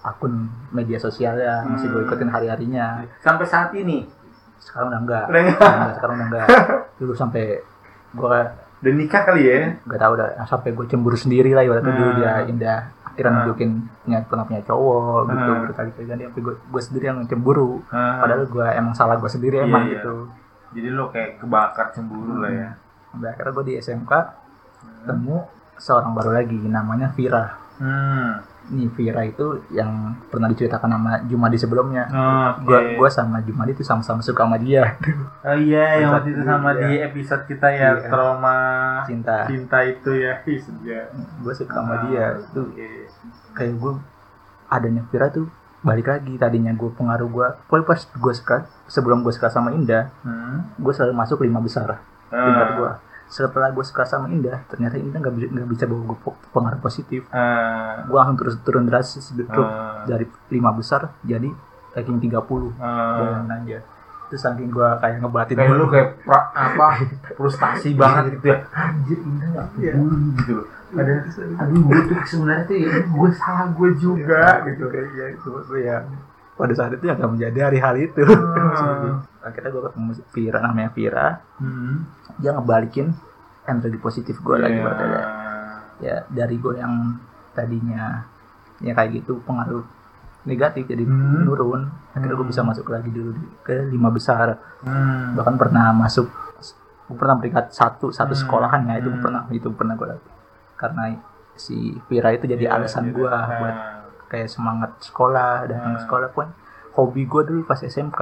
akun media sosialnya masih gue Hmm. ikutin hari harinya Sampai saat ini sekarang udah enggak udah nggak- Udah enggak, sekarang udah enggak (laughs) dulu sampai gue udah nikah kali ya? nggak tahu udah sampai gue cemburu sendiri lah ibaratnya dulu Hmm. dia Indah akhirnya Hmm. nunjukin punya pernah punya cowok gitu Hmm. berkali-kali kan sampai gue gue sendiri yang cemburu Hmm. padahal gue emang salah gue sendiri Iya, emang iya. gitu Jadi lo kayak kebakar cemburu lah ya. sampai akhirnya gue di SMK ketemu seorang baru lagi namanya Vira Hmm. nih Vira itu yang pernah diceritakan sama Jumadi sebelumnya Oke. gua gua sama Jumadi itu sama-sama suka sama dia Oh iya, yang waktu itu sama iya. di episode kita ya Iya. trauma cinta cinta itu ya. (laughs) Iya. gue suka sama dia itu Oke. kayak gue adanya Vira tuh balik lagi tadinya gue pengaruh gue pokoknya pas gue suka sebelum gue suka sama Indah Hmm. gue selalu masuk lima besar tingkat Ah. gue setelah gue suka sama Indah ternyata Indah nggak bisa nggak bisa bawa gue pengaruh positif. Ah. gue langsung terus turun drastis Ah. dari lima besar jadi ranking 30 Ah. bayangin aja itu saking gue kayak ngebatin kayak lu kayak pra- apa frustasi (laughs) banget gitu ya. Anjir Indah nggak Iya. peduli gitu loh. Ada aduh gue tuh sebenarnya tuh ya gue salah gue juga gitu. kayak ya gue ya pada saat itu yang gak menjadi hal itu. (laughs) Hmm. Akhirnya gue ketemu Vira namanya Vira hmm. dia ngebalikin energi positif gue lagi Iya. berarti ya dari gue yang tadinya ya kayak gitu pengaruh negatif jadi Hmm. menurun akhirnya gue Hmm. bisa masuk lagi dulu ke lima besar Hmm. bahkan pernah masuk gue pernah peringkat satu satu Hmm. sekolahan ya itu Hmm. pernah itu pernah gue karena si Vira itu jadi Iya, alasan gue buat kayak semangat sekolah datang ke Hmm. sekolah pun hobi gue dulu pas SMK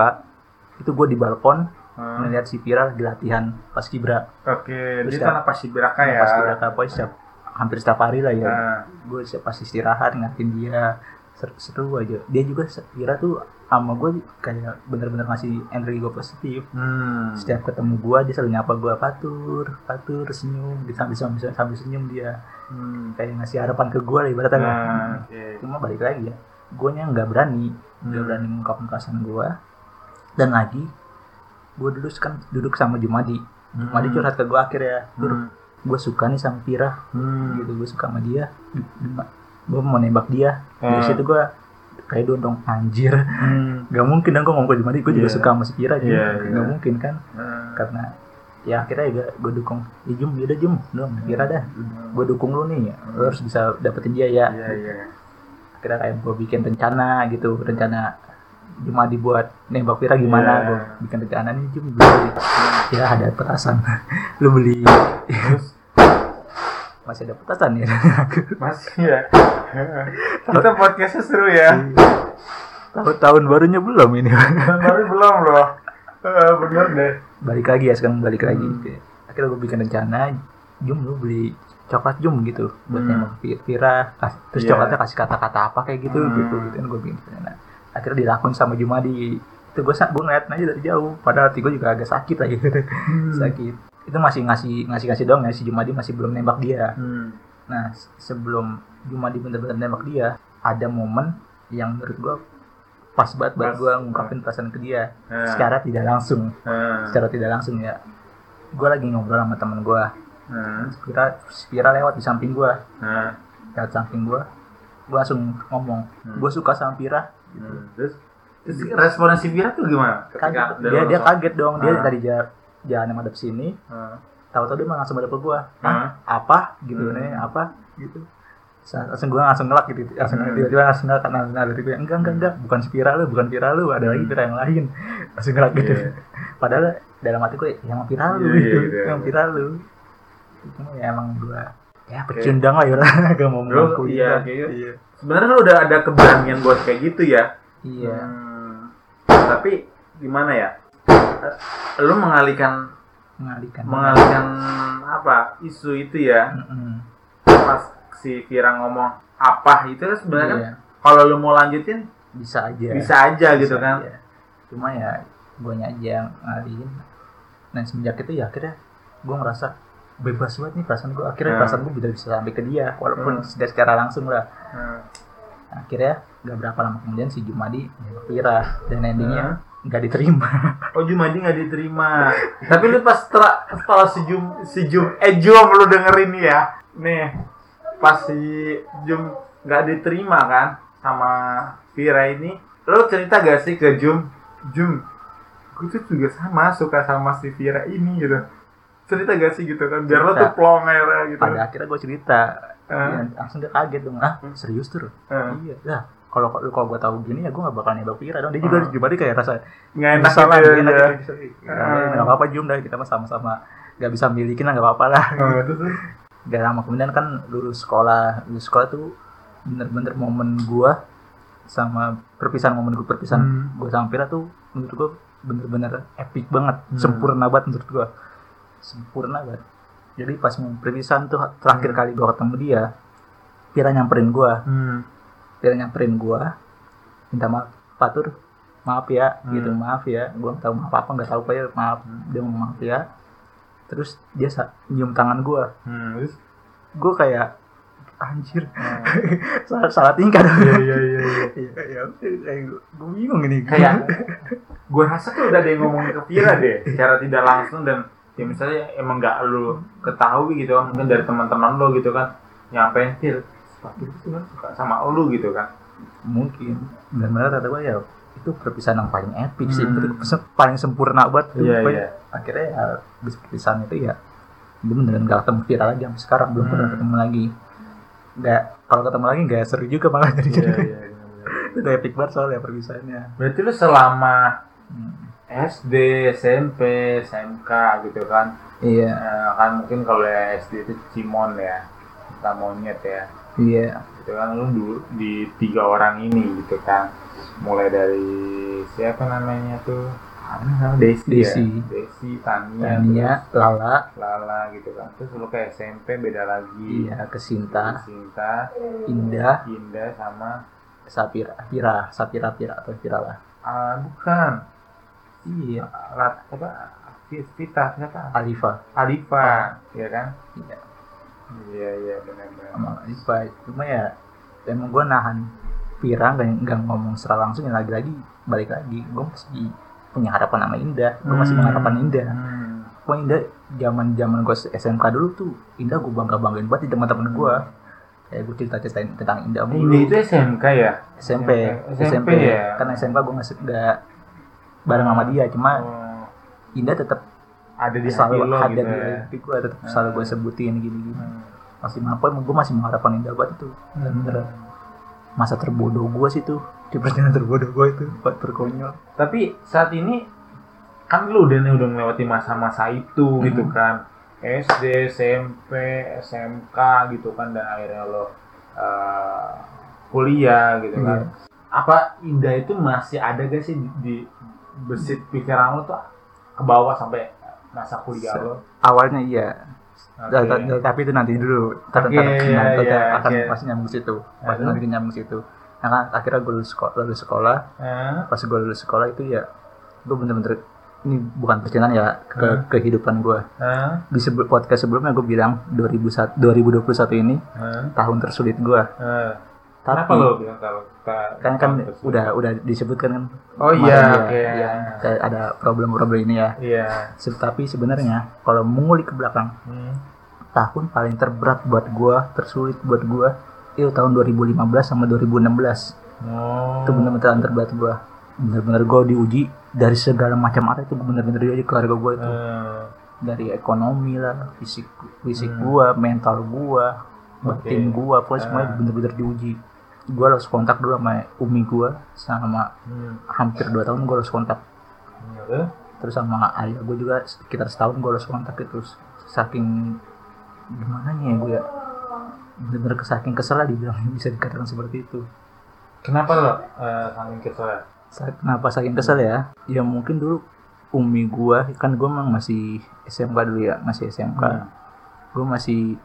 itu gue di balkon Hmm. melihat si Vira lagi latihan pas kibra Oke, Terus dia ya- tanah pasti beraka ya. pas kibra pokoknya setiap hampir setiap hari lah ya Ah. gue setiap pas istirahat ngatin dia seru, seru aja dia juga Vira tuh sama gue kayak bener-bener ngasih energi gue positif Hmm. setiap ketemu gue dia selalu nyapa gue patur patur senyum sambil sambil, sambil senyum dia Hmm. kayak ngasih harapan ke gue lah ibaratnya Nah, oke. cuma balik lagi ya gue nya nggak berani nggak Hmm. berani mengungkapkan perasaan gue dan lagi gue dulu kan duduk sama Jumadi Jumadi Hmm. curhat ke gue akhirnya Dur, Hmm. gue suka nih sama Vira Hmm. gitu gue suka sama dia gue mau nembak dia dari Hmm. situ gue kayak dong dong anjir Hmm. (laughs) nggak mungkin dong gue ngomong ke Jumadi gue juga Iya. suka sama si Pira Iya, iya. nggak mungkin kan Hmm. karena ya akhirnya juga gue dukung ya Jum yaudah Jum dong Pira dah gue dukung lu nih lu harus bisa dapetin dia ya Iya, iya. akhirnya kayak gue bikin rencana gitu rencana Jumadi buat nembak Pira gimana Iya. gue bikin rencana nih Jum lu beli ya ada petasan (laughs) lu beli (laughs) masih ada petasan ya (laughs) Masih ya. Kita podcastnya seru ya. tahun tahun barunya belum ini Tapi belum loh. Eh, bener deh. balik lagi ya sekarang balik lagi Hmm. gitu ya. akhirnya gue bikin rencana Jum lu beli coklat Jum gitu buat Hmm. nembak kas- terus Iya. coklatnya kasih kata-kata apa kayak gitu Hmm. gitu gitu kan gue bikin rencana akhirnya dilakuin sama Jumadi itu gue gue ngeliat aja dari jauh padahal hati gue juga agak sakit lagi (laughs) Hmm. sakit itu masih ngasih ngasih ngasih dong ya si Jumadi masih belum nembak dia Hmm. nah se- sebelum Jumadi bener-bener nembak dia ada momen yang menurut gue pas banget buat gue ngungkapin perasaan ke dia Hmm. secara tidak langsung Hmm. secara tidak langsung ya gue lagi ngobrol sama temen gue Hmm. Spira Spira lewat di samping gue Hmm. lewat samping gue gue langsung ngomong Hmm. gue suka sama Pira Hmm. Terus, terus responnya si Vira tuh gimana? kaget dia dia langsung- kaget dong dia Ah. tadi jalan yang madep sini Hmm. tahu-tahu dia langsung madep ke gue Hmm. apa gitu Hmm. nih apa gitu langsung gue langsung ngelak gitu langsung Hmm. tiba-tiba langsung ngelak karena nah, dari gue enggak enggak enggak bukan si Pira lu bukan Pira lu ada lagi Hmm. Pira yang lain langsung ngelak gitu Iya. padahal dalam hati gue yang sama Pira lu Iya, iya, gitu iya, yang iya. Pira lu cuma ya emang gue ya pecundang lah ya gak (laughs) mau Lu, mengaku iya, kayaknya- iya Sebenarnya lu udah ada keberanian buat kayak gitu ya. iya Hmm. Tapi gimana ya? Eh, Lu mengalihkan mengalihkan mengalihkan apa isu itu ya Mm-mm. pas si Vira ngomong apa itu kan sebenarnya kan Iya, kalau lu mau lanjutin bisa aja bisa aja gitu Bisa kan aja. cuma ya gue aja ngalihin nah semenjak itu ya akhirnya gue ngerasa bebas banget nih perasaan gue akhirnya Hmm. perasaan gue bisa bisa sampai ke dia walaupun Hmm. tidak secara langsung lah Hmm. Akhirnya gak berapa lama kemudian si Jumadi nembak Pira dan endingnya Hmm. nggak diterima Oh Jumadi nggak diterima. (laughs) Tapi lu pas setelah setelah si Jum si Jum eh Jum lu dengerin nih ya. Nih pas si Jum nggak diterima kan sama Vira ini. Lu cerita gak sih ke Jum? Jum, gue tuh juga sama suka sama si Vira ini gitu. Cerita gak sih gitu kan? Biar lo Cerita. tuh plong aja gitu. pada akhirnya gue cerita Eh. Ya, langsung dia kaget dong ah Hmm. serius tuh Eh. iya lah kalau kalau gue tahu gini ya gue gak bakal nembak Pira dong dia juga Hmm. Jumadi kayak rasa Nggak enak gitu nggak enak ya. gitu, gitu. Ah. Nggak apa-apa Jum dah kita mah sama-sama nggak bisa milikin lah nggak apa-apa lah. Terus, terus. Gak lama kemudian kan lulus sekolah, lulus sekolah tuh bener-bener momen gua sama perpisahan momen gua perpisahan Hmm. gua sama Pira tuh menurut gua bener-bener epic banget, Hmm. sempurna banget menurut gua, sempurna banget. Jadi pas momen perpisahan tuh terakhir Hmm. kali gua ketemu dia, Pira nyamperin gua, Hmm. Pira nyamperin gua, minta maaf, Patur, maaf ya, Hmm. gitu maaf ya, gua nggak tahu maaf apa nggak tahu apa ya, maaf, dia mau maaf ya. Terus dia nyium tangan gua, Hmm. Terus. gua kayak anjir Hmm. (laughs) salah, salah tingkah dong. Iya iya iya. iya. Iya, ya, gue bingung ini. kayak gue rasa tuh udah ada yang ngomongin ke Vira deh secara tidak langsung dan ya misalnya emang nggak lu ketahui gitu kan mungkin dari teman-teman lo gitu kan nyampein Vir sepatu itu sebenarnya suka sama lu gitu kan mungkin dan benar kata gue ya itu perpisahan yang paling epic sih Hmm. itu paling sempurna. Iya, Pokoknya iya. akhirnya ya habis perpisahan itu ya gue beneran gak ketemu viral lagi sampai sekarang belum pernah Hmm. ketemu lagi nggak kalau ketemu lagi nggak seru juga malah jadi iya iya benar-benar. (laughs) itu udah epic banget soalnya perpisahannya berarti lu selama Hmm. SD SMP SMK gitu kan. Iya. Eh, kan mungkin kalau ya SD itu Cimon ya kita monyet ya. Iya. Gitu kan lu dulu di tiga orang ini gitu kan. Mulai dari siapa namanya tuh? Apa? Desi, Desi. ya. Desi Tania, Tania Lala terus Lala. Gitu kan. Terus lu ke SMP beda lagi. Iya Kesinta Sinta. Indah. Indah sama Sapira Pira Sapira Pira atau Pira lah. Ah, bukan iya Lat, apa Vita siapa Alifa Alifa ya kan? Iya. Iya iya benar-benar sama Alifa cuma ya emang gue nahan Pira nggak nggak ngomong secara langsung ya lagi-lagi balik lagi. Gue masih punya harapan sama Indah. Gue masih Hmm. mengharapkan Indah. Hmm. Pokoknya Indah zaman zaman gue SMK dulu tuh Indah gue bangga banggain banget di teman-teman gue kayak gue cerita ceritain tentang Indah mulu itu SMK ya? SMP SMP ya? kan SMP gue se- nggak bareng sama dia cuma Oh, Indah tetap ada di selalu lo ada gitu di ya? hati gue tetap selalu gue sebutin gini gini Hmm. masih apa gue masih mengharapkan Indah banget itu bener masa terbodoh gue sih tuh di perjalanan terbodoh gue itu buat terkonyol Tapi saat ini kan lu udah nih udah melewati masa-masa itu Hmm. gitu kan. SD, SMP, SMK gitu kan dan akhirnya lo eh, kuliah gitu kan. Iya. Apa Indah itu masih ada gak sih di, di besit pikiran lo tuh ke bawah sampai masa kuliah lo? awalnya iya. Ta- tapi itu nanti dulu. Ntar- iya, ntar- iya, akan oke. pasti nyambung situ. Pasti Aduh. nanti nyambung situ. Nah kan akhirnya gue lulus sekolah, lulus sekolah. Eh, pas gue lulus sekolah itu ya gue bener-bener ini bukan percintaan ya ke Hmm. kehidupan gue eh, di sebelum podcast sebelumnya gue bilang 2001 2021 ini eh, tahun tersulit gue eh. tapi Kenapa lo bilang kalau kan kan terus- udah udah disebutkan kan Oh iya, ya, oke. ya, kayak ada problem-problem ini ya Iya. Se- tapi sebenarnya kalau mengulik ke belakang Hmm. tahun paling terberat buat gua, tersulit buat gua itu tahun 2015 sama 2016. Oh. Itu bener-bener tahun terberat gua. Bener-bener gua diuji dari segala macam arah itu bener-bener diuji keluarga gua itu. Eh, Dari ekonomi lah, fisik fisik Hmm. gua, mental gua, batin Oke. gua, pokoknya semuanya Ah. bener-bener diuji. Gua harus kontak dulu sama umi gua sama hmm. hampir 2 tahun gua harus kontak. Eh, Terus sama ayah gua juga sekitar setahun gua harus kontak itu saking gimana nih ya gue ya bener-bener saking kesel lah dibilang (laughs) bisa dikatakan seperti itu Kenapa lo eh, saking kesel? Sa- kenapa saking kesel ya ya mungkin dulu umi gua kan gua memang masih SMK dulu ya masih SMK Hmm. gua masih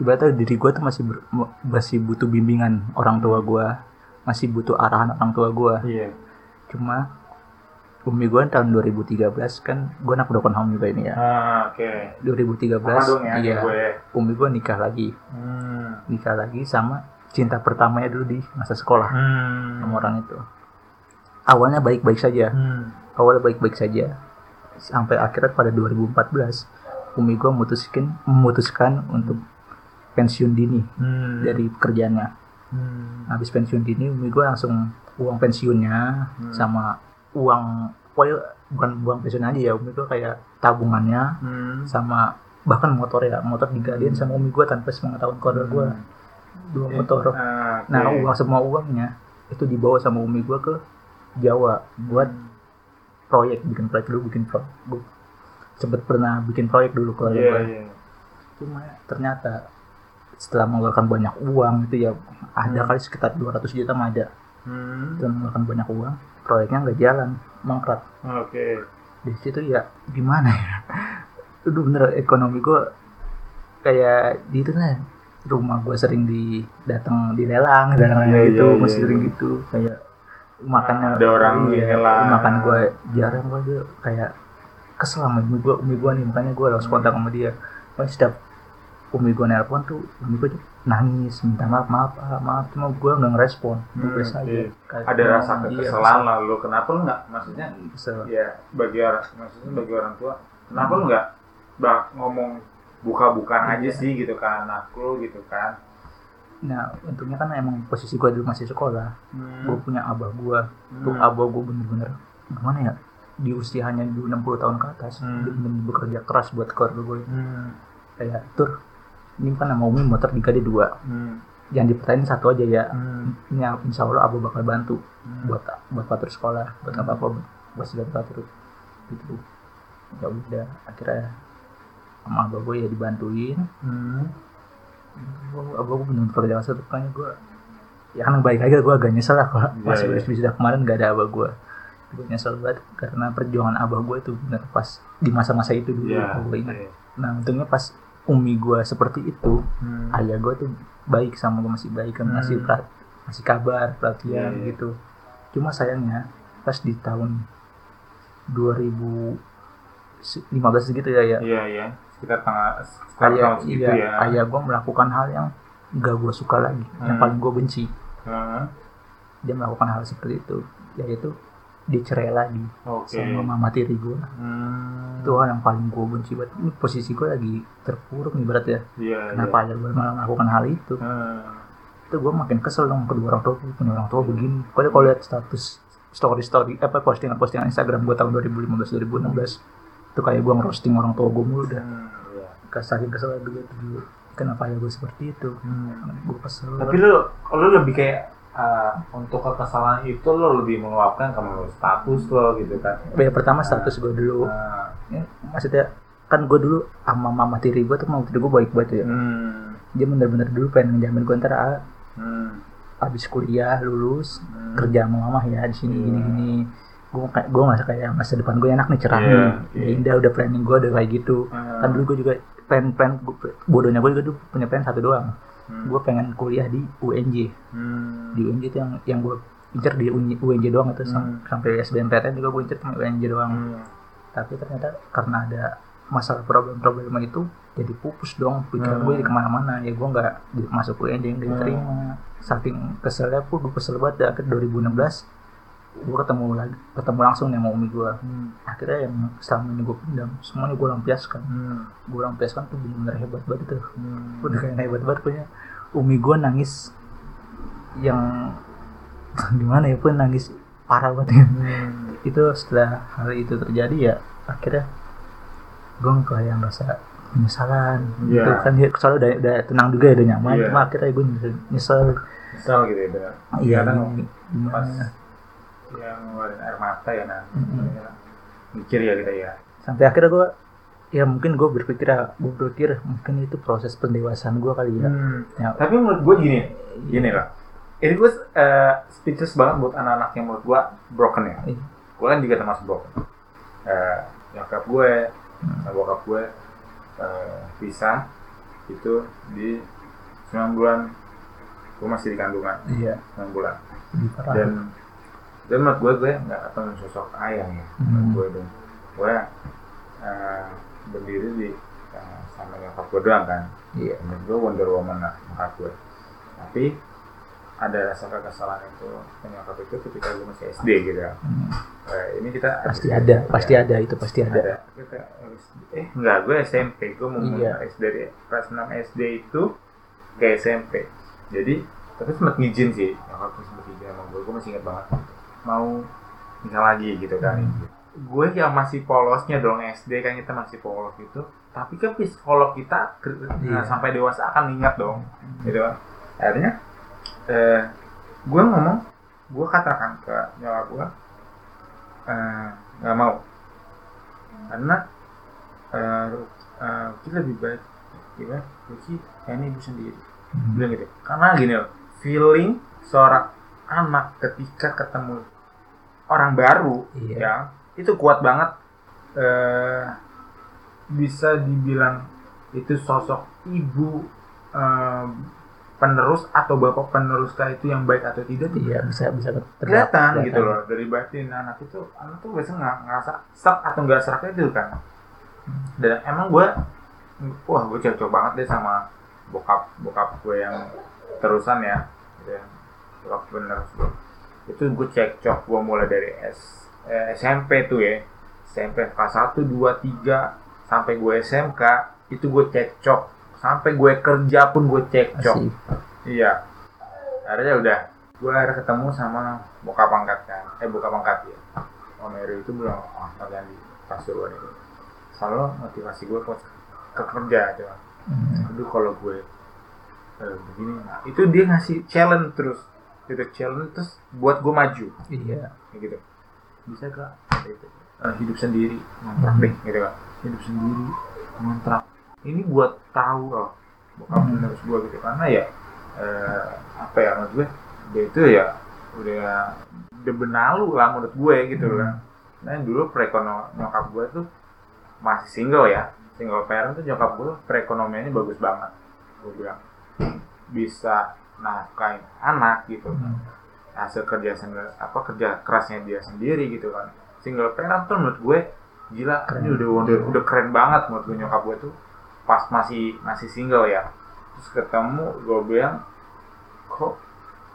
ibaratnya diri gua tuh masih ber- masih butuh bimbingan orang tua gua masih butuh arahan orang tua gua Iya. cuma umi gua tahun 2013 kan gua anak kedokon home juga ini ya Ah, oke. 2013 Apa dong ya iya gue? umi gua nikah lagi Hmm. nikah lagi sama cinta pertamanya dulu di masa sekolah Hmm. sama orang itu awalnya baik-baik saja Hmm. awalnya baik-baik saja sampai akhirnya pada 2014 umi gue memutuskan memutuskan untuk pensiun dini Hmm. dari pekerjaannya Hmm. habis pensiun dini umi gue langsung uang pensiunnya Hmm. sama uang pokoknya bukan uang pensiun aja ya umi gue kayak tabungannya Hmm. sama bahkan motor ya motor digaliin sama umi gue tanpa sepengetahuan keluarga gue dua motor Ah, oke. nah uang semua uangnya itu dibawa sama umi gue ke Jawa buat proyek bikin proyek dulu bikin proyek gue sempet pernah bikin proyek dulu keluarga Iya, gue iya. cuma ternyata setelah mengeluarkan banyak uang itu ya ada Hmm. kali sekitar 200 juta mah ada Hmm. setelah mengeluarkan banyak uang proyeknya nggak jalan mangkrak Oke. di situ ya gimana ya (laughs) itu bener ekonomi gue kayak di itu lah rumah gue sering di datang dilelang dan Iya, gitu iya, masih iya, sering iya. gitu kayak makannya Ada orang iya, ngelang. makan gue jarang gue kayak kesel sama umi gue umi gue nih makanya gue harus kontak sama dia Pokoknya setiap umi gue nelpon tuh umi gue tuh nangis minta maaf maaf ah, maaf cuma gue nggak ngerespon gue Hmm, biasa aja iya. Kayak, Ada rasa kekesalan lah lo. Kenapa lo nggak? Maksudnya kesel. ya bagi orang maksudnya bagi orang tua kenapa lu nggak bak ngomong buka-bukaan aja Iya. sih gitu kan anak lu gitu kan Nah, untungnya kan emang posisi gue dulu masih sekolah. Gue hmm. punya abah gue. Tuh Hmm. abah gue bener-bener gimana ya? Di usianya dulu 60 tahun ke atas, Hmm. dia bener-bener bekerja keras buat keluarga gue. Hmm. Kayak tur, ini kan nama umi motor dikali dua. Hmm. Jangan dipertain satu aja ya. Hmm. Ini insya Allah abah bakal bantu Hmm. buat buat patur sekolah, buat apa apa, buat segala patur gitu. Ya udah, akhirnya sama abah gue ya dibantuin. Hmm. abah gue bener kerja keras tuh makanya gue ya kan balik lagi gue agak nyesel lah kalau Iya, pas iya. wisuda kemarin gak ada abah gue gue nyesel banget karena perjuangan abah gue itu bener pas di masa-masa itu dulu ya gue ingat oke. nah untungnya pas umi gue seperti itu Hmm. ayah gue tuh baik sama gue masih baik kan masih Hmm. per- masih kabar perhatian Iya, iya. gitu cuma sayangnya pas di tahun 2015 gitu ya ya iya iya sekitar tanggal sekitar ayah tahun iya, ya ayah gue melakukan hal yang gak gue suka lagi yang Hmm. paling gue benci Heeh. dia melakukan hal seperti itu yaitu dicerai lagi Oke. sama mama tiri gue Hmm. itu hal yang paling gue benci banget ini posisi gue lagi terpuruk nih berat ya Iya. kenapa aja gue malah melakukan hal itu. Hmm. itu gue makin kesel dong kedua orang tua punya orang tua begini kalau kalau lihat status story story apa postingan postingan Instagram gue tahun 2015 2016 itu kayak gue ngerosting orang tua gue mulu udah Hmm. Iya. saking kesel dulu kenapa ya gue seperti itu Hmm. gue kesel Tapi lu, lu lebih kayak uh, untuk kekesalan itu lo lebih meluapkan ke status lo gitu kan. ya pertama status gue dulu Nah, Ya, maksudnya kan gue dulu sama mama tiri gue tuh mama tiri gue baik banget ya hmm. dia bener-bener dulu pengen ngejamin gue ntar ah, Hmm. habis kuliah lulus Hmm. kerja sama mama ya di sini Iya. gini gini gue kayak gue ngerasa kayak masa depan gue enak nih cerah Iya, nih ya indah udah planning gue udah kayak gitu Hmm. kan dulu gue juga plan plan bodohnya gue juga dulu punya plan satu doang Hmm. gue pengen kuliah di UNJ Hmm. di UNJ itu yang yang gue incer di UNJ, doang itu Hmm. sampai SBMPTN juga gue incer cuma UNJ doang Hmm. tapi ternyata karena ada masalah problem-problem itu jadi pupus dong pikiran Hmm. gue jadi ke mana-mana ya gue nggak di- masuk UNJ yang diterima saking keselnya pun gue kesel banget akhir 2016 gue ketemu lagi ketemu langsung nih sama umi gue Hmm. akhirnya yang selama ini gue pendam semuanya gue lampiaskan Hmm. gue lampiaskan tuh bener-bener hebat banget tuh Hmm. udah kayak hebat banget punya umi gue nangis yang (laughs) gimana ya pun nangis parah banget ya Hmm. (laughs) itu setelah hal itu terjadi ya akhirnya gue kayak ngerasa penyesalan Iya. gitu kan dia soalnya udah, udah tenang juga ya udah nyaman Iya. cuma akhirnya gue nyesel Misal gitu ya, iya Kadang pas yang ngeluarin air mata ya nah. Mikir ya kita ya. sampai akhirnya gue ya mungkin gue berpikir gue berpikir mungkin itu proses pendewasaan gue kali ya Hmm. Ya. Tapi menurut gue gini, gini lah. Ini gue uh, speechless banget buat anak-anak yang menurut gue broken ya. Iya. Gue kan juga termasuk broken. Uh, nyokap gue, sama bokap gue uh, pisah itu di 9 bulan gue masih di kandungan iya 9 bulan dan dan menurut gue gue nggak ketemu sosok ayah ya Hmm. menurut gue dong gue uh, berdiri di uh, sama nyokap gue doang kan. Iya. Menurut gue Wonder Woman lah nyokap gue tapi ada rasa kekesalan itu ke nyokap itu ketika gue masih SD gitu ya. Hmm. Eh, ini kita pasti ada pasti ada itu pasti ada, ada. Kita, eh enggak gue SMP gue mau Iya. SD dari kelas 6 SD itu ke SMP jadi tapi sempat ngizin sih. Nyokap sempat ngizin sama gue gue masih ingat banget mau misal lagi gitu kan. Hmm. gue yang masih polosnya dong SD kan kita masih polos gitu. Tapi kan psikolog kita ke- Iya. nah, sampai dewasa akan ingat dong gitu kan. Akhirnya eh, gue ngomong gue katakan ke nyokap gue eh, nggak mau. Karena eh, eh, kita lebih baik gimana Ruki kayaknya ibu sendiri. Hmm. bilang gitu. Karena gini loh feeling seorang anak ketika ketemu orang baru Iya. ya itu kuat banget eh bisa dibilang itu sosok ibu eh, penerus atau bapak penerus kah itu yang baik atau tidak iya bisa bisa kelihatan gitu loh dari batin anak itu anak tuh biasanya nggak ngerasa serak atau nggak serak itu kan. Dan emang gue wah gue cocok banget deh sama bokap bokap gue yang terusan ya gitu ya bokap bener itu gue cekcok gue mulai dari S, eh, SMP tuh ya SMP kelas 1, 2, 3 sampai gue SMK itu gue cekcok sampai gue kerja pun gue cekcok Asik. Iya. Akhirnya udah. Gue akhirnya ketemu sama bokap angkat kan. Eh bokap angkat ya. Om Eri itu bilang, oh kalian di Pasuruan ini. Selalu motivasi gue ke, ke kerja coba. Hmm. Aduh kalau gue eh, begini. Nah, itu dia ngasih challenge terus. Itu challenge terus buat gue maju. iya Kayak gitu. Bisa gak? Kata itu. Eh, hidup sendiri. Ngontrak deh. Gitu kan. Hidup sendiri. Ngontrak. Ini buat tahu loh. Bokap Hmm. harus gue gitu. Karena ya eh, apa ya menurut gue dia itu ya udah udah benalu lah menurut gue gitu Hmm. lah. Nah dulu perekonomian nyokap gue tuh masih single ya, single parent tuh nyokap gue perekonomiannya bagus banget. Gue bilang bisa nafkahin anak gitu Hmm. hasil kerja sendiri apa kerja kerasnya dia sendiri gitu kan. Single parent tuh menurut gue gila Keren. ini udah, udah. udah keren banget menurut gue nyokap gue tuh pas masih masih single ya. Terus ketemu gue bilang kok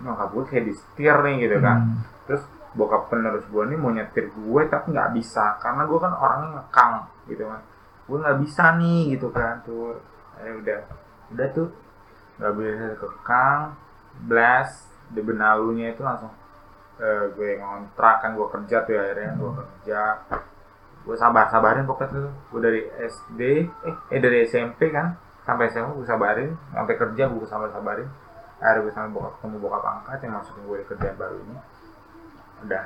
nyokap gue kayak di setir nih gitu kan. Hmm. terus bokap penerus gue nih mau nyetir gue tapi nggak bisa karena gue kan orangnya ngekang gitu kan. Gue nggak bisa nih gitu kan. Tuh eh udah. Udah tuh nggak bisa kekang blast di benalunya itu langsung eh, gue ngontrak kan gue kerja tuh akhirnya gue kerja gue sabar sabarin pokoknya tuh gue dari SD eh, eh dari SMP kan sampai SMA gue sabarin sampai kerja gue sabar sabarin akhirnya gue sama bokap ketemu bokap angkat yang masukin gue di kerjaan baru ini udah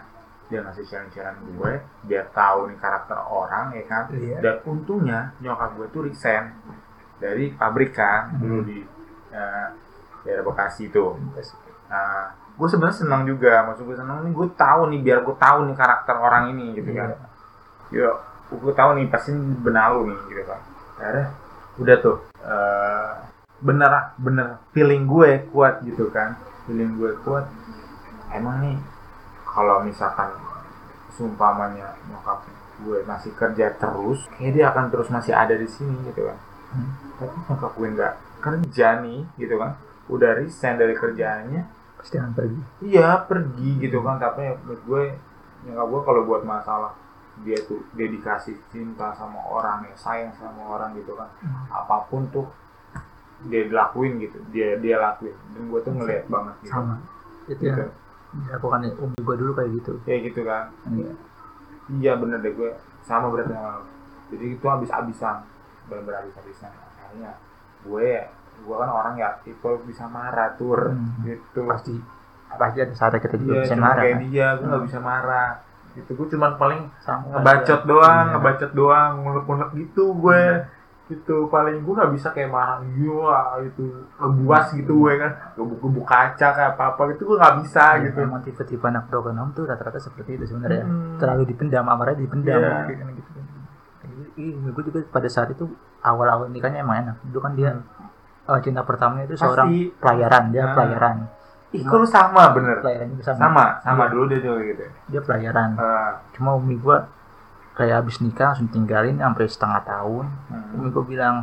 dia ngasih sharing-sharing gue biar tahu nih karakter orang ya kan Iya. dan untungnya nyokap gue tuh resign dari pabrikan Hmm. dulu di eh, daerah Bekasi tuh. Nah gue sebenarnya senang juga. Maksud gue senang nih gue tahu nih biar gue tahu nih karakter orang ini gitu kan. Iya. ya gue tahu nih pasti benalu nih gitu kan. Akhirnya udah tuh eh, bener bener feeling gue kuat gitu kan. Feeling gue kuat. Emang nih kalau misalkan sumpamanya nyokap gue masih kerja terus kayak dia akan terus masih ada di sini gitu kan. Hmm. tapi nyokap gue nggak kerja nih gitu kan. Udah resign dari kerjaannya. Pasti akan pergi. Iya pergi gitu kan. Tapi menurut gue nyokap gue kalau buat masalah dia tuh dedikasi cinta sama orang ya sayang sama orang gitu kan. Apa pun tuh dia lakuin gitu. Dia dia lakuin. Dan gue tuh ngeliat banget gitu. Sama. Itu Gitu. yang dilakukan umi gue dulu kayak gitu. Kayak gitu kan. Iya. iya bener deh gue. Sama berarti jadi itu habis-habisan. Bener-bener habis-habisan. Akhirnya gue gue kan orang ya tipe bisa marah tur Hmm. gitu pasti pasti ada saatnya kita juga Iya, bisa marah kayak kan? dia, gue nggak Hmm. bisa marah. Gitu, gue cuman paling Sama ngebacot aja. doang, Iya. ngebacot doang, ngulek-ngulek gitu gue. Iya. Gitu, paling gue nggak bisa kayak marah, iya itu ngebuas gitu gue kan, gebuk-gebuk kaca kayak apa-apa gitu gue nggak bisa Iya, gitu. Emang tipe-tipe anak broken home tuh rata-rata seperti itu sebenarnya. Hmm. Terlalu dipendam, amarnya dipendam. Kayak gitu. Iya, gue juga pada saat itu awal-awal nikahnya emang enak. Dulu kan dia eh, cinta pertamanya itu seorang Pasti. pelayaran, dia Nah. pelayaran. Ih, kalau sama bener. Pelayarannya juga sama. Sama, sama Iya. dulu dia juga gitu. Dia pelayaran. Eh, Cuma umi gua kayak abis nikah langsung tinggalin sampai setengah tahun. hmm. Umi gua bilang,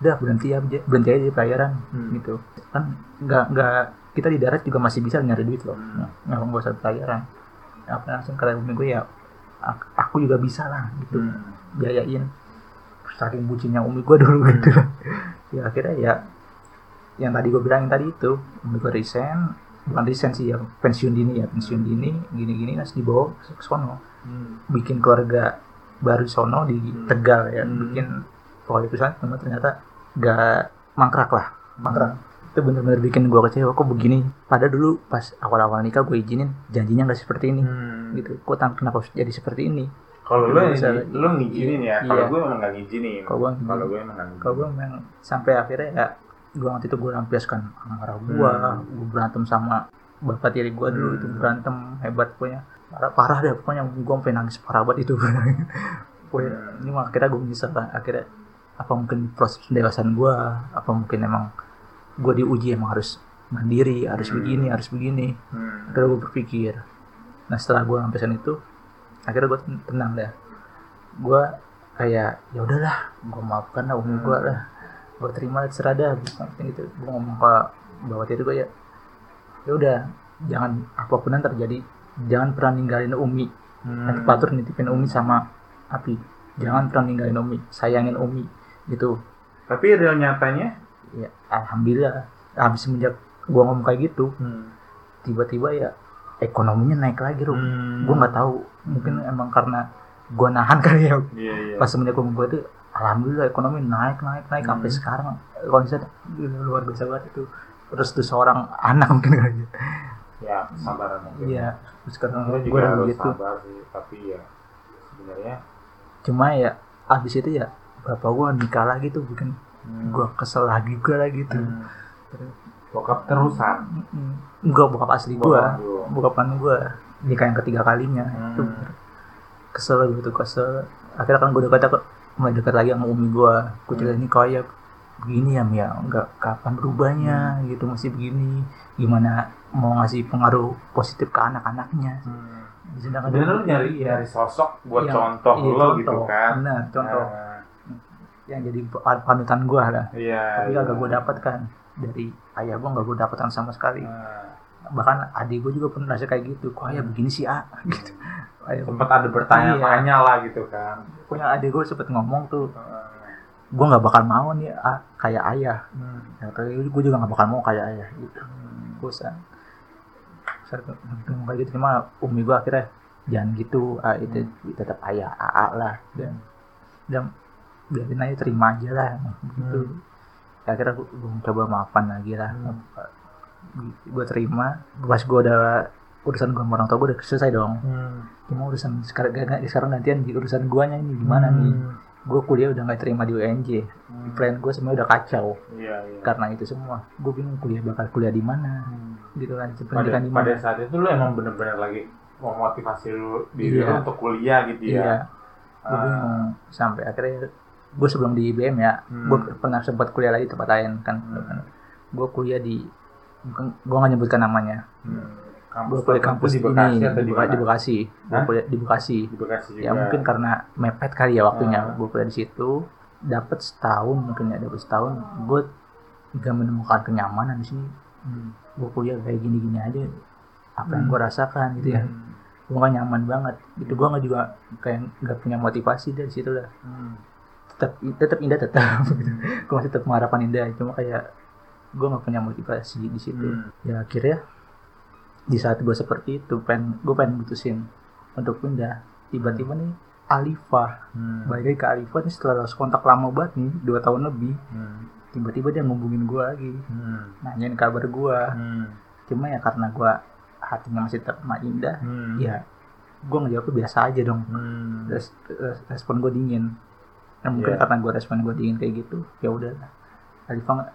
udah berhenti ya, berhenti aja di pelayaran Hmm. gitu. Kan nggak nggak kita di darat juga masih bisa nyari duit loh. Hmm. Nggak nggak usah pelayaran. Apa langsung kata umi gue ya, "Ak- aku juga bisa lah gitu. Hmm. biayain saking bucinnya umi gue (laughs) dulu gitu ya akhirnya ya yang tadi gue bilangin tadi itu umi gue resign bukan resign sih ya pensiun dini ya pensiun dini gini-gini terus dibawa ke sono Hmm. bikin keluarga baru sono di Hmm. Tegal ya Hmm. bikin keluarga perusahaan cuma ternyata gak mangkrak lah mangkrak itu bener-bener bikin gue kecewa kok begini padahal dulu pas awal-awal nikah gue izinin janjinya nggak seperti ini Hmm. gitu kok kenapa harus jadi seperti ini Kalau lo Bisa- lo ngizinin ya, kalau Iya. gue memang nggak ngizinin. Kalau ngizinin. Kalau gue emang kalau gue memang sampai akhirnya ya gue waktu itu gue lampiaskan amarah gue Hmm. gue berantem sama bapak tiri gue dulu Hmm. itu berantem hebat pokoknya parah, parah deh pokoknya gue sampai nangis parah banget itu (laughs) pokoknya Hmm. ini mah akhirnya gue menyesal lah akhirnya apa mungkin proses pendewasaan gue apa mungkin emang gue diuji emang harus mandiri harus Hmm. begini harus begini Hmm. akhirnya gue berpikir nah setelah gue lampiaskan itu akhirnya gue tenang dah gue kayak ya udahlah gue maafkan lah umi gue Hmm. lah gue terima terserah dah penting gitu gue ngomong ke bapak tiri gue ya ya udah jangan apa pun yang terjadi jangan pernah ninggalin umi Hmm. nanti patur nitipin umi sama api jangan pernah ninggalin umi sayangin umi gitu Tapi real nyatanya, ya alhamdulillah habis semenjak gue ngomong kayak gitu hmm. tiba-tiba ya ekonominya naik lagi Rum. Hmm. gue nggak tahu mungkin emang karena gue nahan (laughs) kali ya Iya iya. pas semenjak gue gue itu alhamdulillah ekonomi naik naik naik Hmm. sampai sekarang misalnya gila, luar biasa banget itu terus tuh seorang anak (laughs) mungkin kali ya ya sabaran mungkin. iya terus sekarang Gue gue juga harus begitu sabar sih, tapi ya sebenarnya cuma ya abis itu ya bapak gue nikah lagi tuh bikin hmm. gue kesel lagi juga lagi tuh Hmm. bokap terusan. enggak bokap asli gue Bokap bokapan gue nikah yang ketiga kalinya. Hmm. itu kesel gitu kesel. Akhirnya kan gue dekat kok mulai dekat lagi sama umi gue gue cerita ini kayak begini ya Mia nggak kapan berubahnya? Gitu masih begini. Gimana mau ngasih pengaruh positif ke anak-anaknya? Hmm. sedangkan Sebenarnya lu nyari iya, nyari sosok buat Yang- contoh iya, lo gitu contoh. kan. benar contoh. Nah, yang jadi pan- panutan gue lah. Iya. tapi iya. agak gue dapatkan. Dari ayah gue nggak gue dapatkan sama sekali. Nah, bahkan adik gue juga pernah rasa kayak gitu kok ya begini sih A? (laughs) Gitu. Sempat ada bertanya-tanya lah gitu kan. Punya adik gue sempet ngomong tuh gue nggak bakal mau nih A, kayak ayah. Hmm. ya, tapi gue juga nggak bakal mau kayak ayah. Gitu. Gue san kayak gitu cuma umi gue akhirnya jangan gitu ah itu tetap ayah AA lah. Dan dan biarin aja terima aja lah gitu. Ya, akhirnya gue, coba maafan lagi lah. Hmm. Gue terima pas gue udah urusan gue sama orang tua gue udah selesai dong Hmm. cuma urusan sekarang gak, sekarang gantian di urusan guanya ini gimana nih gue kuliah udah nggak terima di UNJ Hmm. plan gue semuanya udah kacau Iya, iya. karena itu semua gue bingung kuliah bakal kuliah di mana Hmm. gitu kan pada, pendidikan di pada mana saat itu lu emang bener-bener lagi memotivasi lu diri Iya. lu untuk kuliah gitu ya. iya gue Ah, bingung sampai akhirnya gue sebelum di IBM ya Hmm. gue pernah sempat kuliah lagi tempat lain kan Hmm. gue kuliah di gue nggak nyebutkan namanya hmm. gue Kampus kuliah tertentu kampus di Bekasi ini atau di di, mana? di Bekasi gue kuliah di Bekasi Di Bekasi juga. ya mungkin karena mepet kali ya waktunya Ah. gue kuliah di situ dapat setahun mungkin ya dapat setahun gue gak menemukan kenyamanan di sini Hmm. gue kuliah kayak gini-gini aja apa yang Hmm. gue rasakan gitu ya Hmm. gue gak nyaman banget itu gue nggak juga kayak nggak punya motivasi dari situ lah Hmm. tetap tetap indah tetap (laughs) gue masih tetap mengharapkan indah cuma kayak gue nggak punya motivasi di situ Hmm. ya akhirnya di saat gue seperti itu pengen gue pengen mutusin untuk pindah tiba-tiba nih Alifa Hmm. balik ke Alifa nih setelah lost kontak lama banget nih dua tahun lebih Hmm. tiba-tiba dia ngubungin gue lagi Hmm. nanyain kabar gue Hmm. cuma ya karena gue hatinya masih sama Indah Hmm. ya gue ngejawabnya biasa aja dong Hmm. Res- res- respon gue dingin nah, mungkin Iya. karena gue respon gue dingin kayak gitu ya udah Alifa